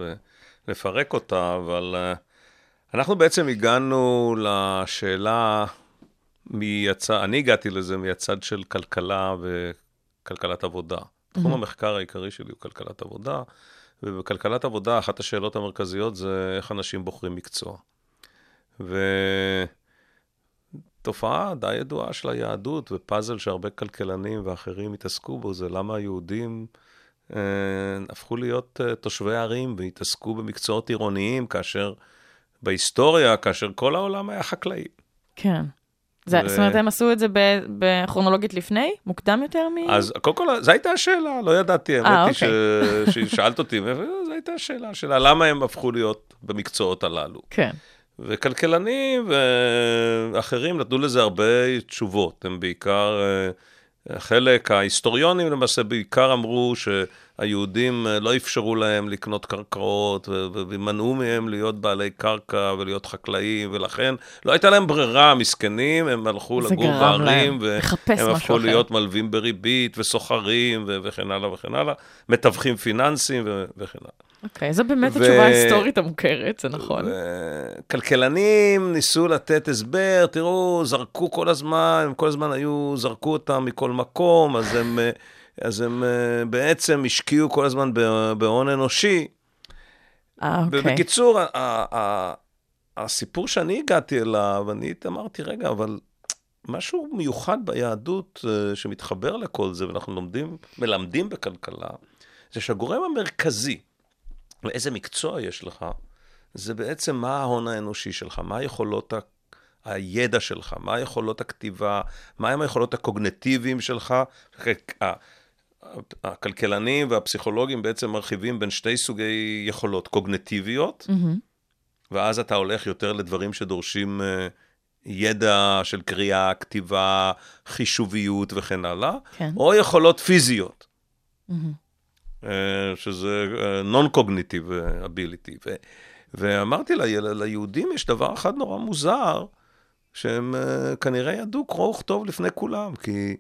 ולפרק אותה, אבל אה, אנחנו בעצם הגענו לשאלה מיצד, אני הגעתי לזה מהצד של כלכלה וכלכלת עבודה. תחום המחקר העיקרי שלי הוא כלכלת עבודה, ובכלכלת עבודה אחת השאלות המרכזיות זה איך אנשים בוחרים מקצוע. ותופעה די ידועה של היהדות, ופאזל שהרבה כלכלנים ואחרים התעסקו בו, זה למה היהודים הפכו להיות אה, תושבי ערים והתעסקו במקצועות עירוניים, כאשר בהיסטוריה, כאשר כל העולם היה חקלאי. כן. זה, ו- זאת אומרת, הם עשו את זה בכרונולוגית לפני? מוקדם יותר מ... אז קודם כל, זו הייתה השאלה, לא ידעתי, אה, האמת היא אוקיי. ש- ששאלת אותי, זו הייתה השאלה, השאלה למה הם הפכו להיות במקצועות הללו. כן. וכלכלנים ואחרים נתנו לזה הרבה תשובות. הם בעיקר, אה, חלק, ההיסטוריונים למעשה בעיקר אמרו שהיהודים אה, לא אפשרו להם לקנות קרקעות ומנעו מהם להיות בעלי קרקע ולהיות חקלאים, ולכן לא הייתה להם ברירה, מסכנים, הם הלכו לגור בערים, והם הפכו. להיות מלווים בריבית וסוחרים וכן הלאה וכן הלאה, מתווכים פיננסיים וכן הלאה. אוקיי, זו באמת ו- התשובה ההיסטורית המוכרת, זה נכון. כלכלנים ניסו לתת הסבר, תראו, זרקו כל הזמן, הם כל הזמן היו, זרקו אותם מכל מקום, אז הם, אה, אז הם אה, בעצם השקיעו כל הזמן בהון אנושי. אה, אוקיי. בקיצור, ה- ה- ה- הסיפור שאני הגעתי אליו, אני אמרתי, רגע, אבל משהו מיוחד ביהדות אה, שמתחבר לכל זה, ואנחנו לומדים, מלמדים בכלכלה, זה שהגורם המרכזי לאיזה מקצוע יש לך, זה בעצם מה ההון האנושי שלך, מה היכולות ה... הידע שלך, מה היכולות הכתיבה, מהם היכולות הקוגנטיביים שלך. הכלכלנים והפסיכולוגים בעצם מרחיבים בין שתי סוגי יכולות, קוגנטיביות, מהמם. ואז אתה הולך יותר לדברים שדורשים אה, ידע של קריאה, כתיבה, חישוביות וכן הלאה, כן. או יכולות פיזיות. אה, שזה non-cognitive אה, ability. ו- ואמרתי לה, ליהודים יש דבר אחד נורא מוזר, שהם אה, כנראה ידעו קרוא וכתוב לפני כולם, כי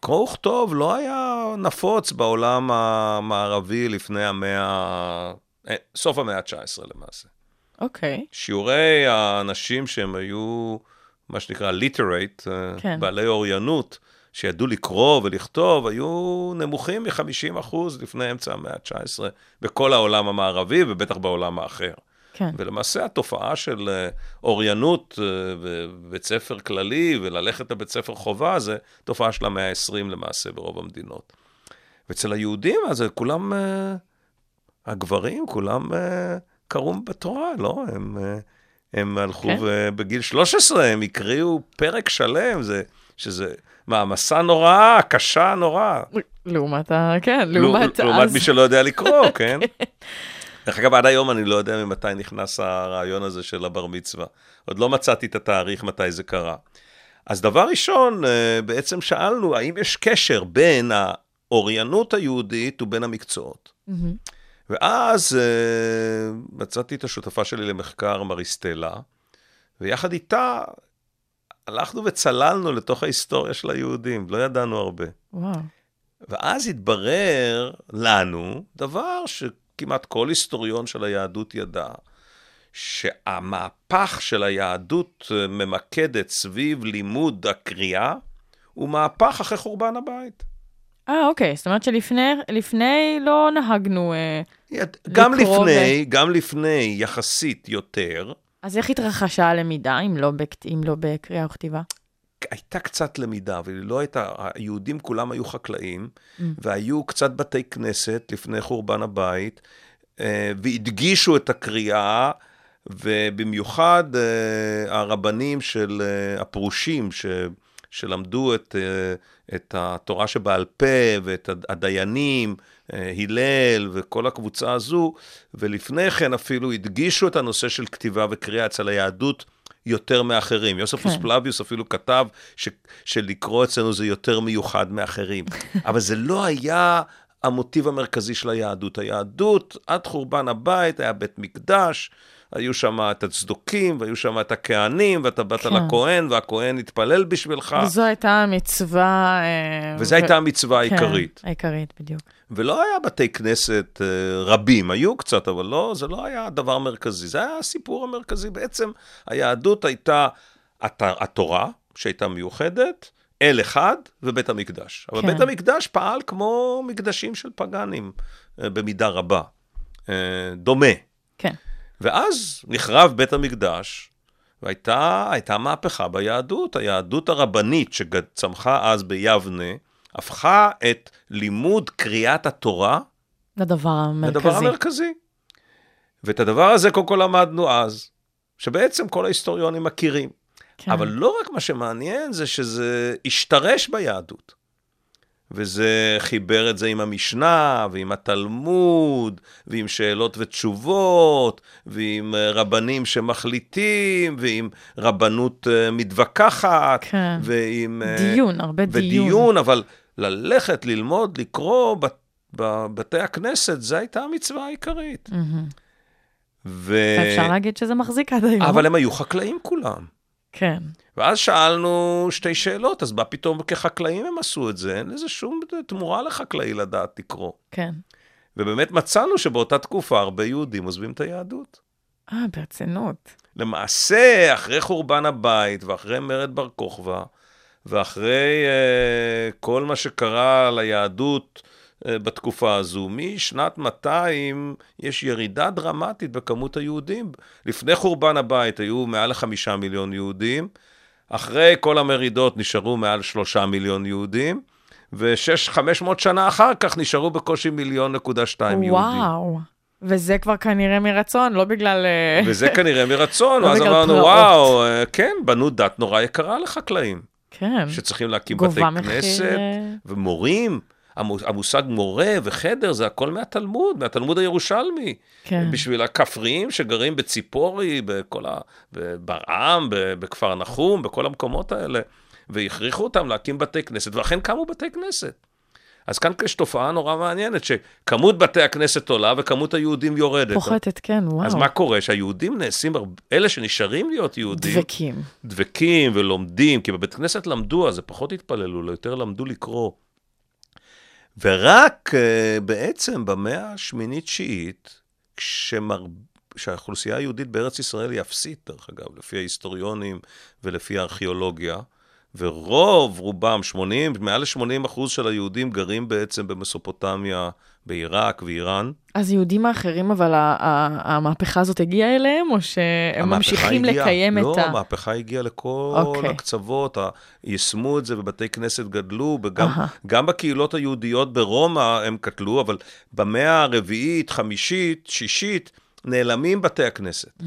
קרוא וכתוב לא היה נפוץ בעולם המערבי לפני המאה, אה, סוף המאה ה-19 למעשה. אוקיי. שיעורי האנשים שהם היו, מה שנקרא literate, כן. בעלי אוריינות, שידעו לקרוא ולכתוב, היו נמוכים מ-50% לפני אמצע המאה ה-19 בכל העולם המערבי ובטח בעולם האחר. כן. ולמעשה התופעה של אה, אוריינות אה, בבית ספר כללי וללכת לבית ספר חובה, זה תופעה של המאה ה-20 למעשה ברוב המדינות. ואצל היהודים, אז כולם, אה, הגברים, כולם אה, קראו בתורה, לא? הם, אה, הם הלכו, כן. ובגיל 13 הם הקריאו פרק שלם, זה, שזה מעמסה נוראה, קשה נורא. לעומת ה... כן, לעומת לעומת אז. מי שלא יודע לקרוא, כן? דרך אגב, עד היום אני לא יודע ממתי נכנס הרעיון הזה של הבר מצווה. עוד לא מצאתי את התאריך מתי זה קרה. אז דבר ראשון, אה, בעצם שאלנו, האם יש קשר בין האוריינות היהודית ובין המקצועות? מהמם. ואז אה, מצאתי את השותפה שלי למחקר, מריסטלה, ויחד איתה הלכנו וצללנו לתוך ההיסטוריה של היהודים, לא ידענו הרבה. וואו. ואז התברר לנו דבר שכמעט כל היסטוריון של היהדות ידע, שהמהפך של היהדות אה, ממקדת סביב לימוד הקריאה, הוא מהפך אחרי חורבן הבית. אה, אוקיי, זאת אומרת שלפני לפני לא נהגנו... אה, גם לקרוא לפני, גם לפני יחסית יותר, אז איך התרחשה הלמידה, אם לא, בכת... אם לא בקריאה וכתיבה? הייתה קצת למידה, אבל היא לא הייתה, היהודים כולם היו חקלאים, Mm. והיו קצת בתי כנסת לפני חורבן הבית, אה, והדגישו את הקריאה, ובמיוחד אה, הרבנים של אה, הפרושים, ש, שלמדו את, את התורה שבעל פה, ואת הדיינים, הלל וכל הקבוצה הזו, ולפני כן אפילו הדגישו את הנושא של כתיבה וקריאה אצל היהדות. יותר מאחרים. יוספוס כן. פלביוס אפילו כתב ש, שלקרוא אצלנו זה יותר מיוחד מאחרים. אבל זה לא היה המוטיב המרכזי של היהדות. היהדות, עד חורבן הבית, היה בית מקדש, היו שם את הצדוקים, והיו שם את הכהנים, ואתה באת כן. לכהן, והכהן התפלל בשבילך, וזו הייתה המצווה... אה, וזו הייתה המצווה העיקרית. כן, העיקרית, בדיוק. ולא היה בתי כנסת אה, רבים, היו קצת, אבל לא, זה לא היה דבר מרכזי. זה היה הסיפור המרכזי. בעצם היהדות הייתה הת- התורה, שהייתה מיוחדת, אל אחד ובית המקדש. אבל כן. בית המקדש פעל כמו מקדשים של פגאנים, אה, במידה רבה. דומה. כן. ואז נחרב בית המקדש, והייתה הייתה מהפכה ביהדות. היהדות הרבנית שצמחה אז ביבנה, הפכה את לימוד קריאת התורה לדבר המרכזי. לדבר המרכזי. ואת הדבר הזה קודם כל למדנו אז, שבעצם כל ההיסטוריונים מכירים. כן. אבל לא רק מה שמעניין זה שזה השתרש ביהדות. וזה חיבר את זה עם המשנה, ועם התלמוד, ועם שאלות ותשובות, ועם אה, רבנים שמחליטים, ועם רבנות אה, מתווכחת, כן. ועם... אה, דיון, הרבה דיון. ודיון, אבל ללכת, ללמוד, לקרוא בבתי הכנסת, זו הייתה המצווה העיקרית. מהמם. ו... אפשר להגיד שזה מחזיק עד היום. אבל הם היו חקלאים כולם. כן. ואז שאלנו שתי שאלות, אז מה פתאום כחקלאים הם עשו את זה? אין לזה שום תמורה לחקלאי לדעת לקרוא. כן. ובאמת מצאנו שבאותה תקופה הרבה יהודים עוזבים את היהדות. אה, ברצינות. למעשה, אחרי חורבן הבית ואחרי מרד בר כוכבא, ואחרי uh, כל מה שקרה ליהדות בתקופה הזו, משנת 200 יש ירידה דרמטית בכמות היהודים. לפני חורבן הבית היו מעל לחמישה מיליון יהודים, אחרי כל המרידות נשארו מעל שלושה מיליון יהודים, ושש, חמש מאות שנה אחר כך נשארו בקושי מיליון נקודה שתיים יהודים. וואו. וזה כבר כנראה מרצון, לא בגלל... אה, וזה כנראה מרצון, לא ואז אמרנו. וואו, אה, כן, בנו דת נורא יקרה לחקלאים, כן. שצריכים להקים בתי מחיר, כנסת אה, ומורים. המו- המושג מורה וחדר זה הכל מהתלמוד, מהתלמוד הירושלמי. כן. בשביל הכפריים שגרים בציפורי, בכל ה... בברעם, בכפר נחום, בכל המקומות האלה, והכריחו אותם להקים בתי כנסת, ואכן קמו בתי כנסת. אז כאן יש תופעה נורא מעניינת, שכמות בתי הכנסת עולה וכמות היהודים יורדת. פוחתת, כן, וואו. אז מה קורה? שהיהודים נעשים, אלה שנשארים להיות יהודים, דבקים. דבקים ולומדים, כי בבית כנסת למדו, אז זה פחות התפללו, לא יותר למדו לקרוא. ורק uh, בעצם במאה השמינית-תשיעית, כשמר... שהאוכלוסייה היהודית בארץ ישראל היא אפסית, דרך אגב, לפי ההיסטוריונים ולפי הארכיאולוגיה, ורוב רובם, 80, מעל ל-80 אחוז של היהודים גרים בעצם במסופוטמיה, בעיראק ואיראן. אז יהודים האחרים, אבל המהפכה הזאת הגיעה אליהם, או שהם ממשיכים הגיעה- לקיים לא, את ה... המהפכה הגיעה לכל אוקיי. הקצוות, יישמו את זה ובתי כנסת גדלו, וגם. גם בקהילות היהודיות ברומא הם קטלו, אבל במאה הרביעית, חמישית, שישית, נעלמים בתי הכנסת.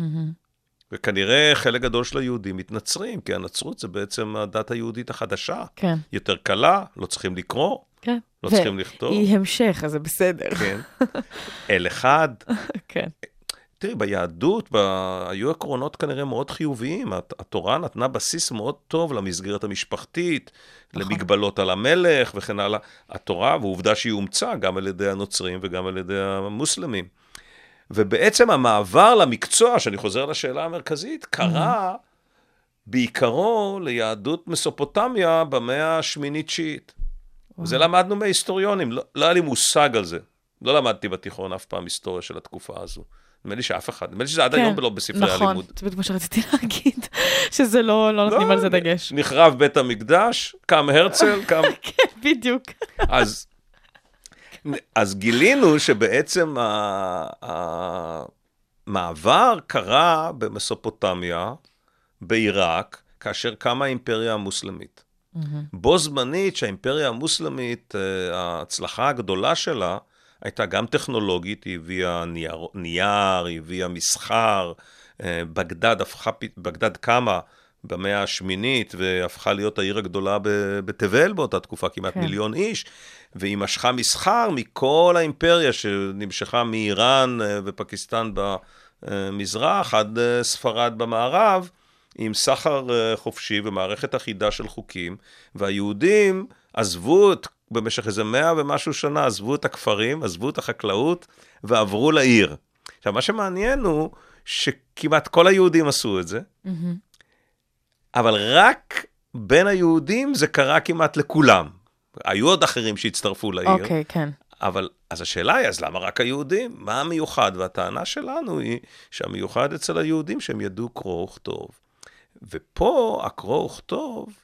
וכנראה חלק גדול של היהודים מתנצרים, כי הנצרות זה בעצם הדת היהודית החדשה. כן, יותר קלה, לא צריכים לקרוא, כן. לא ו- צריכים לכתוב. היא המשך, אז זה בסדר. כן. אל אחד, כן. תראי, ביהדות ב... היו עקרונות כנראה מאוד חיוביים. הת- התורה נתנה בסיס מאוד טוב למסגרת המשפחתית, נכון. למגבלות על המלך וכן הלאה. התורה, ועובדה שהיא אומצה גם על ידי הנוצרים וגם על ידי המוסלמים. ובעצם המעבר למקצוע, שאני חוזר לשאלה המרכזית, קרה בעיקרו ליהדות מסופוטמיה במאה השמינית-תשיעית. זה למדנו מההיסטוריונים, לא, לא היה לי מושג על זה. לא למדתי בתיכון אף פעם היסטוריה של התקופה הזו. נדמה לי שאף אחד, נדמה לי שזה עד היום לא בספרי נכון, הלימוד. זה בדיוק מה שרציתי להגיד, שזה לא, לא נותנים על זה דגש. נחרב בית המקדש, קם הרצל, קם... כן, בדיוק. אז, אז גילינו שבעצם המעבר קרה במסופוטמיה, בעיראק, כאשר קמה האימפריה המוסלמית. בו זמנית שהאימפריה המוסלמית, אה, ההצלחה הגדולה שלה הייתה גם טכנולוגית, היא הביאה נייר, נייר היא הביאה מסחר, אה, בגדד הפכה, בגדד קמה במאה השמינית והפכה להיות העיר הגדולה בתבל באותה תקופה, כמעט כן. מיליון איש, והיא משכה מסחר מכל האימפריה שנמשכה מאיראן אה, ופקיסטן במזרח עד ספרד במערב. עם סחר אה, חופשי ומערכת אחידה של חוקים, והיהודים עזבו את, במשך איזה מאה ומשהו שנה, עזבו את הכפרים, עזבו את החקלאות ועברו לעיר. עכשיו, מה שמעניין הוא שכמעט כל היהודים עשו את זה, אבל רק בין היהודים זה קרה כמעט לכולם. היו עוד אחרים שהצטרפו לעיר, אוקיי, כן. אבל, אז השאלה היא, אז למה רק היהודים? מה המיוחד? והטענה שלנו היא שהמיוחד אצל היהודים שהם ידעו קרוא וכתוב. ופה הקרוא וכתוב,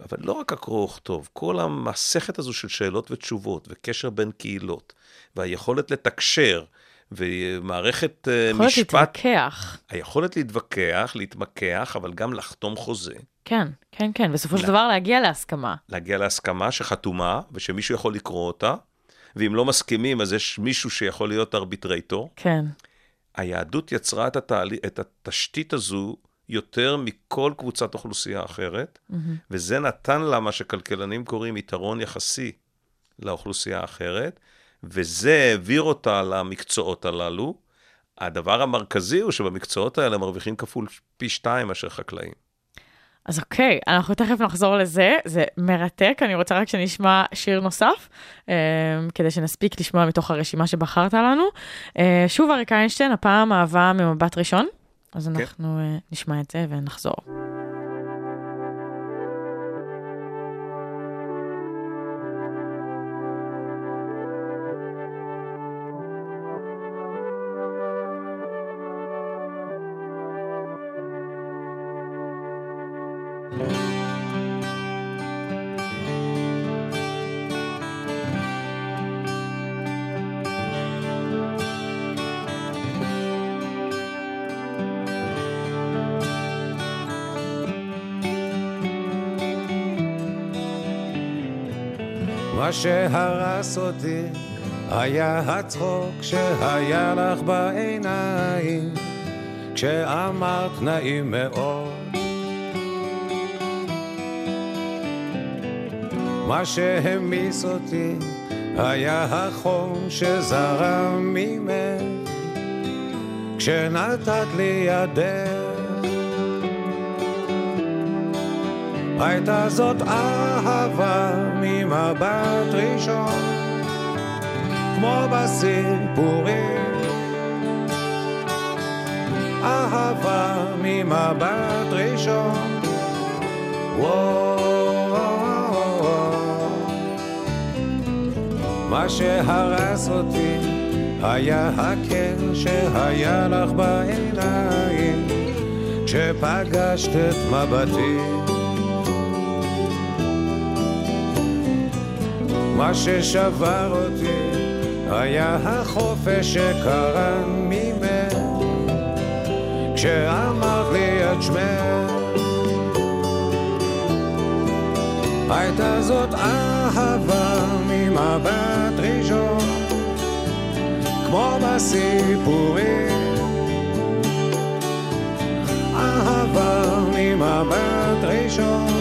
אבל לא רק הקרוא וכתוב, כל המסכת הזו של שאלות ותשובות, וקשר בין קהילות, והיכולת לתקשר, ומערכת אה, יכולת משפט, להתווכח. היכולת להתווכח, להתמקח, אבל גם לחתום חוזה. כן, כן, כן. בסופו של לא. דבר להגיע להסכמה. להגיע להסכמה שחתומה, ושמישהו יכול לקרוא אותה, ואם לא מסכימים, אז יש מישהו שיכול להיות ארביטרייטור. כן. היהדות יצרה את, התעלי... את התשתית הזו יותר מכל קבוצת אוכלוסייה אחרת, וזה נתן לה מה שכלכלנים קוראים יתרון יחסי לאוכלוסייה האחרת, וזה העביר אותה למקצועות הללו. הדבר המרכזי הוא שבמקצועות האלה מרוויחים כפול פי שתיים מאשר חקלאים. אז אוקיי, אנחנו תכף נחזור לזה, זה מרתק, אני רוצה רק שנשמע שיר נוסף, אה, כדי שנספיק לשמוע מתוך הרשימה שבחרת לנו. אה, שוב אריק איינשטיין, הפעם אהבה ממבט ראשון, אז אנחנו אה, נשמע את זה ונחזור. שהרס אותי היה הצחוק שהיה לך בעיניים כשאמרת נעים מאוד. מה שהמיס אותי היה החום שזרם ממך כשנתת לי ידך הייתה זאת אהבה ממבט ראשון, כמו בסיפורים. אהבה ממבט ראשון, וואו. מה שהרס אותי היה הקר שהיה לך בעיניים כשפגשת את מבטי. מה ששבר אותי היה החופש שקרן ממך. כשאמרת לי את שמך הייתה זאת אהבה ממבט ראשון כמו בסיפורים. אהבה ממבט ראשון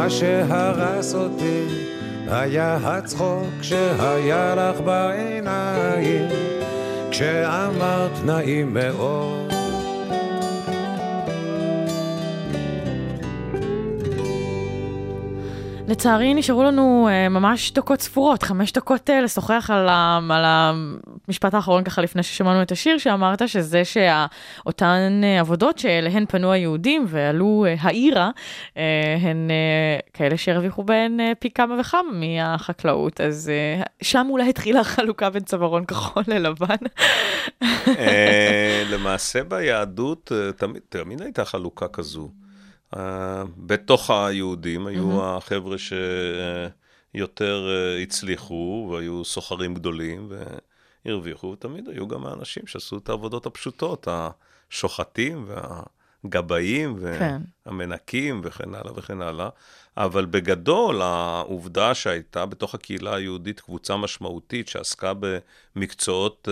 מה שהרס אותי היה הצחוק שהיה לך בעיניים. כשאמרת נעים מאוד לצערי נשארו לנו uh, ממש דקות ספורות, חמש דקות uh, לשוחח על, ה, על המשפט האחרון ככה לפני ששמענו את השיר שאמרת, שזה שאותן uh, עבודות שאליהן פנו היהודים ועלו uh, העירה, uh, הן uh, כאלה שהרוויחו בהן uh, פי כמה וכמה מהחקלאות, אז uh, שם אולי התחילה החלוקה בין צווארון כחול ללבן. אה, למעשה ביהדות אה, תמיד, תמיד הייתה חלוקה כזו. אה, בתוך היהודים היו החבר'ה שיותר אה, הצליחו והיו סוחרים גדולים והרוויחו, ותמיד היו גם האנשים שעשו את העבודות הפשוטות, השוחטים והגבאים כן. והמנקים וכן הלאה וכן הלאה. אבל בגדול, העובדה שהייתה בתוך הקהילה היהודית קבוצה משמעותית שעסקה במקצועות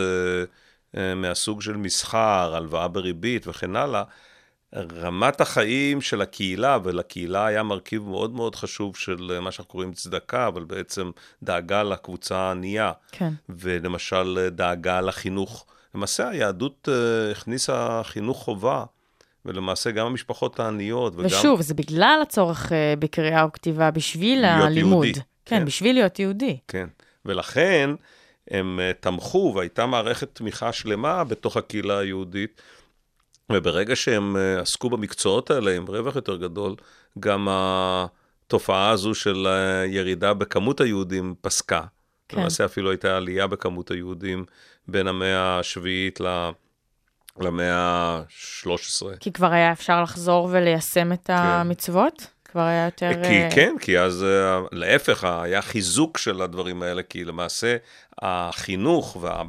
אה, מהסוג של מסחר, הלוואה בריבית וכן הלאה, רמת החיים של הקהילה, ולקהילה היה מרכיב מאוד מאוד חשוב של אה, מה שאנחנו קוראים צדקה, אבל בעצם דאגה לקבוצה הענייה, כן. ולמשל אה, דאגה לחינוך. למעשה היהדות אה, הכניסה חינוך חובה, ולמעשה גם המשפחות העניות, וגם... ושוב, זה בגלל הצורך אה, בקריאה וכתיבה בשביל להיות הלימוד. יהודי, כן, כן. בשביל להיות יהודי. כן, ולכן הם תמכו, והייתה מערכת תמיכה שלמה בתוך הקהילה היהודית, וברגע שהם אה, עסקו במקצועות האלה עם רווח יותר גדול, גם התופעה הזו של אה, ירידה בכמות היהודים פסקה. כן. כן. למעשה אפילו הייתה עלייה בכמות היהודים בין המאה השביעית ל- למאה ה-13. כי כבר היה אפשר לחזור וליישם את המצוות? כבר היה יותר... כי אה, כן, כי אז להפך, היה חיזוק של הדברים האלה, כי למעשה החינוך וה...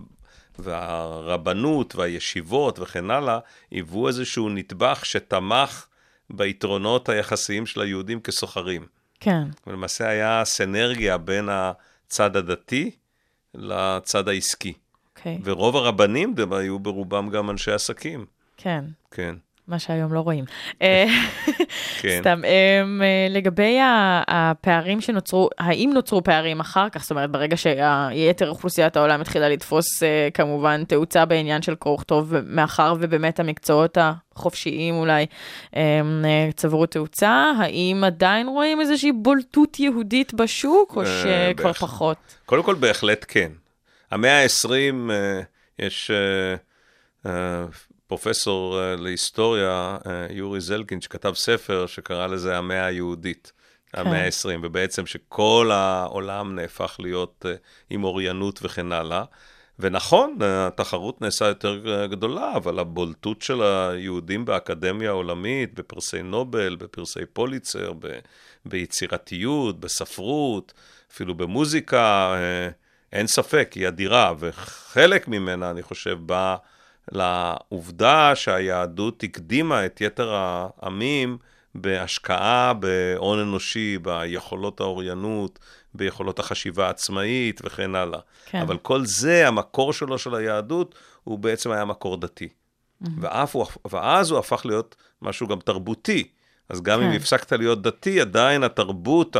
והרבנות והישיבות וכן הלאה, היוו איזשהו נדבך שתמך ביתרונות היחסיים של היהודים כסוחרים. כן, ולמעשה היה סנרגיה בין הצד הדתי לצד העסקי. אוקיי, ורוב הרבנים הם היו ברובם גם אנשי עסקים. כן. כן, מה שהיום לא רואים. אה, כן. סתם, אמ, אה, לגבי הפערים שנוצרו, האם נוצרו פערים אחר כך? זאת אומרת, ברגע שיתר אוכלוסיית העולם התחילה לתפוס אה, כמובן תאוצה בעניין של קרוא וכתוב, מאחר ובאמת המקצועות החופשיים אולי אמ, צברו תאוצה, האם עדיין רואים איזושהי בולטות יהודית בשוק, או שכבר. פחות? קודם כל, בהחלט כן. המאה ה-20, אה, יש פרופסור אה, להיסטוריה, אה, יורי זלקין, שכתב ספר שקרא לזה המאה היהודית. המאה ה-20, ובעצם שכל העולם נהפך להיות אה, עם אוריינות וכן הלאה. ונכון, התחרות נעשה יותר גדולה, אבל הבולטות של היהודים באקדמיה העולמית, בפרסי נובל, בפרסי פוליצר, ב- ביצירתיות, בספרות, אפילו במוזיקה, אין ספק, היא אדירה, וחלק ממנה, אני חושב, בא לעובדה שהיהדות הקדימה את יתר העמים בהשקעה בהון אנושי, ביכולות האוריינות, ביכולות החשיבה העצמאית וכן הלאה. כן. אבל כל זה, המקור שלו של היהדות, הוא בעצם היה מקור דתי. ואף הוא, ואז הוא הפך להיות משהו גם תרבותי. אז גם אם כן. הפסקת להיות דתי, עדיין התרבות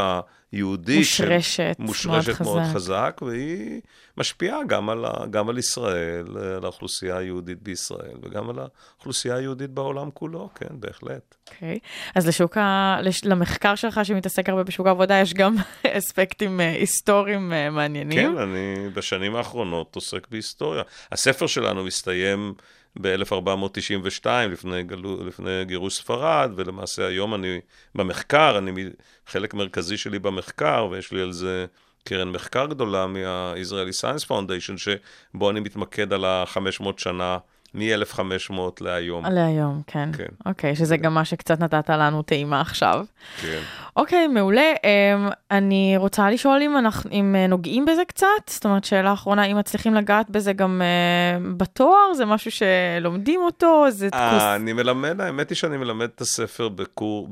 היהודית... של- מושרשת מאוד מושרשת מאוד חזק. חזק, והיא משפיעה גם על, ה- גם על ישראל, על האוכלוסייה היהודית בישראל, וגם על האוכלוסייה היהודית בעולם כולו, כן, בהחלט. אוקיי. אז לשוק ה... לש... למחקר שלך שמתעסק הרבה בשוק העבודה, יש גם אספקטים אה, היסטוריים אה, מעניינים. כן, אני בשנים האחרונות עוסק בהיסטוריה. הספר שלנו מסתיים ב-1492, לפני, גלו, לפני גירוש ספרד, ולמעשה היום אני במחקר, אני חלק מרכזי שלי במחקר, ויש לי על זה קרן מחקר גדולה מה-Israeli Science Foundation, שבו אני מתמקד על ה-500 שנה, מ-1500 להיום. עלי היום, כן. כן. אוקיי, שזה גם מה שקצת נתת לנו טעימה עכשיו. כן. אוקיי, מעולה. אמ, אני רוצה לשאול אם אנחנו אם אה, נוגעים בזה קצת, זאת אומרת, שאלה אחרונה, אם מצליחים לגעת בזה גם אה, בתואר, זה משהו שלומדים אותו, זה. אה, אני מלמד, האמת היא שאני מלמד את הספר בקור,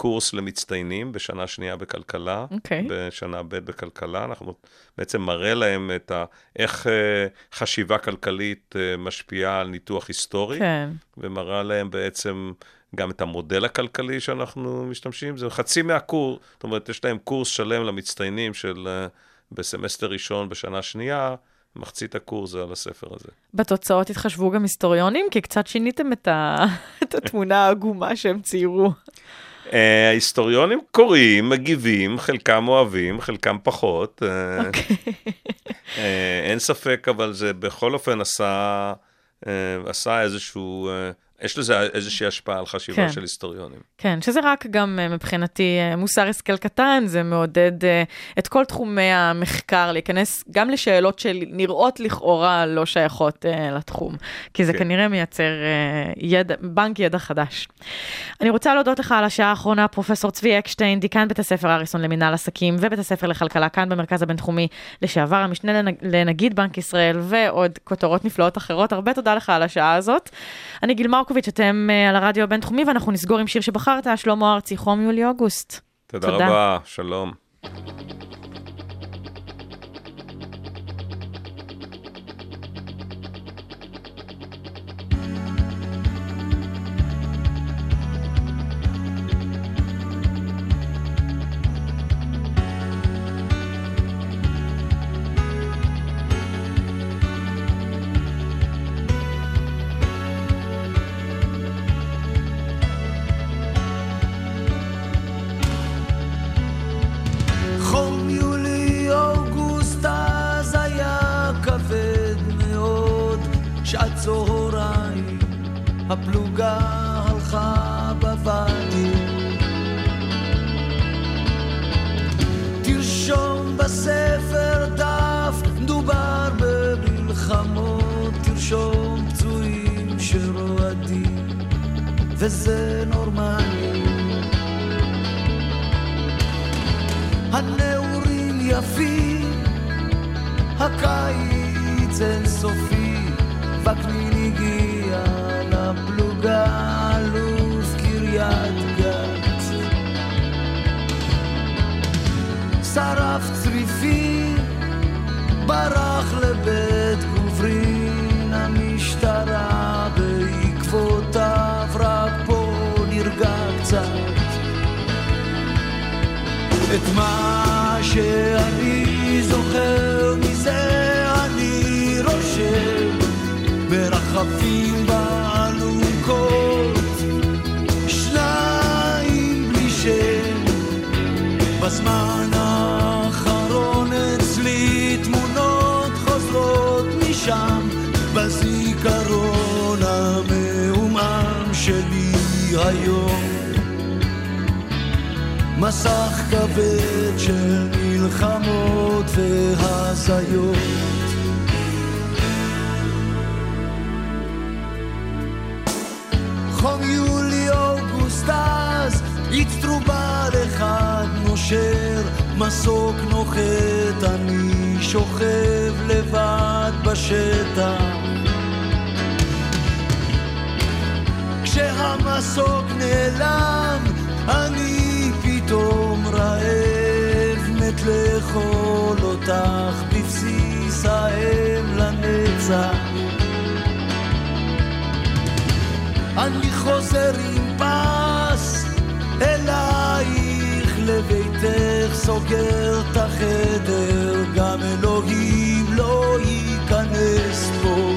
קורס למצטיינים בשנה שנייה בכלכלה, אוקיי. בשנה ב' בכלכלה. אנחנו בעצם מראה להם את ה... איך אה, חשיבה כלכלית אה, משפיעה על ניתוח היסטורי, כן. ומראה להם בעצם גם את המודל הכלכלי שאנחנו משתמשים. זה חצי מהקורס, זאת אומרת, יש להם קורס שלם למצטיינים של אה, בסמסטר ראשון, בשנה שנייה, מחצית הקורס זה על הספר הזה. בתוצאות התחשבו גם היסטוריונים? כי קצת שיניתם את, ה... את התמונה העגומה שהם ציירו. אה, ההיסטוריונים קוראים, מגיבים, חלקם אוהבים, חלקם פחות. אה, אוקיי. אה, אין ספק, אבל זה בכל אופן עשה, עשה איזשהו, יש לזה איזושהי השפעה על חשיבה כן. של היסטוריונים. כן, שזה רק גם אה, מבחינתי אה, מוסר השכל קטן, זה מעודד אה, את כל תחומי המחקר להיכנס גם לשאלות שנראות לכאורה לא שייכות לתחום, כי זה כן. כנראה מייצר ידע, בנק ידע חדש. אני רוצה להודות לך על השעה האחרונה, פרופסור צבי אקשטיין, דיקן בית הספר אריסון למינהל עסקים ובית הספר לכלכלה כאן במרכז הבינתחומי, לשעבר המשנה לנג, לנגיד בנק ישראל ועוד כותרות נפלאות אחרות. הרבה תודה לך על השעה הזאת. אני גיל מרקוביץ', אתם אה, על הרדיו הבינתחומי ואנחנו נסגור עם שיר שבחרת, שלמה ארצי, חום יולי-אוגוסט. תודה, תודה. רבה, שלום. ברחפים באלונקות שניים בלי שם בזמן האחרון אצלי תמונות חוזרות משם בזיכרון המעומעם שלי היום מסך כבד של מלחמות והזיות. אחד נושר מסוק נוחת אני שוכב לבד בשטח כשהמסוק נעלם, אני פתאום רעב, מת לאכול אותך בבסיס האם לנצח. אני חוזר עם לביתך, סוגר את החדר, גם אלוהים לא ייכנס פה.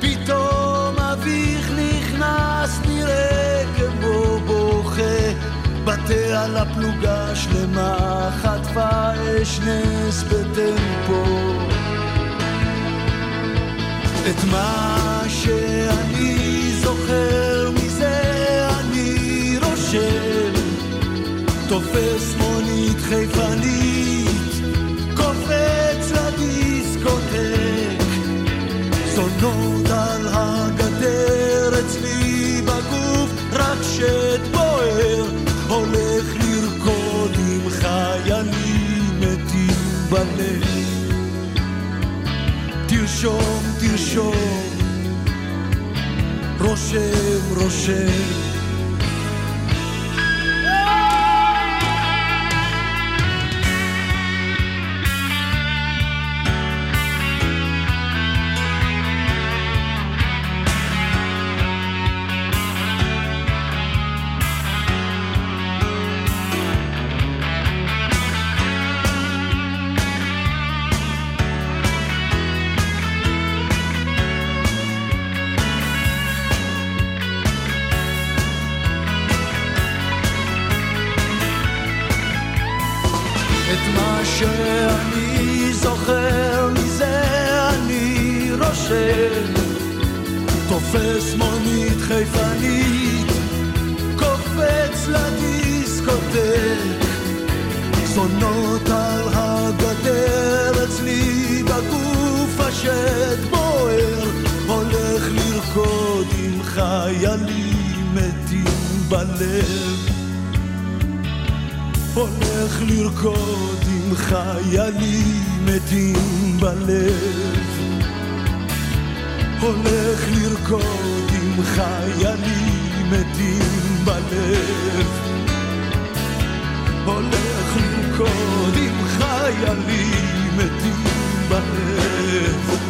פתאום אביך נכנס, נראה כמו בוכה. בתה על הפלוגה שלמה, חטפה אש נס בטמפו. את מה שאני זוכר רושם. תופס מונית חיפנית, קופץ לדיסקוטק. זונות על הגדר אצלי בגוף, רק שד בוער, הולך לרקוד עם חיילים מתים בלב. תרשום, תרשום, רושם, רושם. זונות על הגדר אצלי בגוף השד בוער. הולך לרקוד עם חיילים מתים בלב. הולך לרקוד עם חיילים מתים בלב. הולך לרקוד עם חיילים מתים בלב. הולך חיילים מתים בהם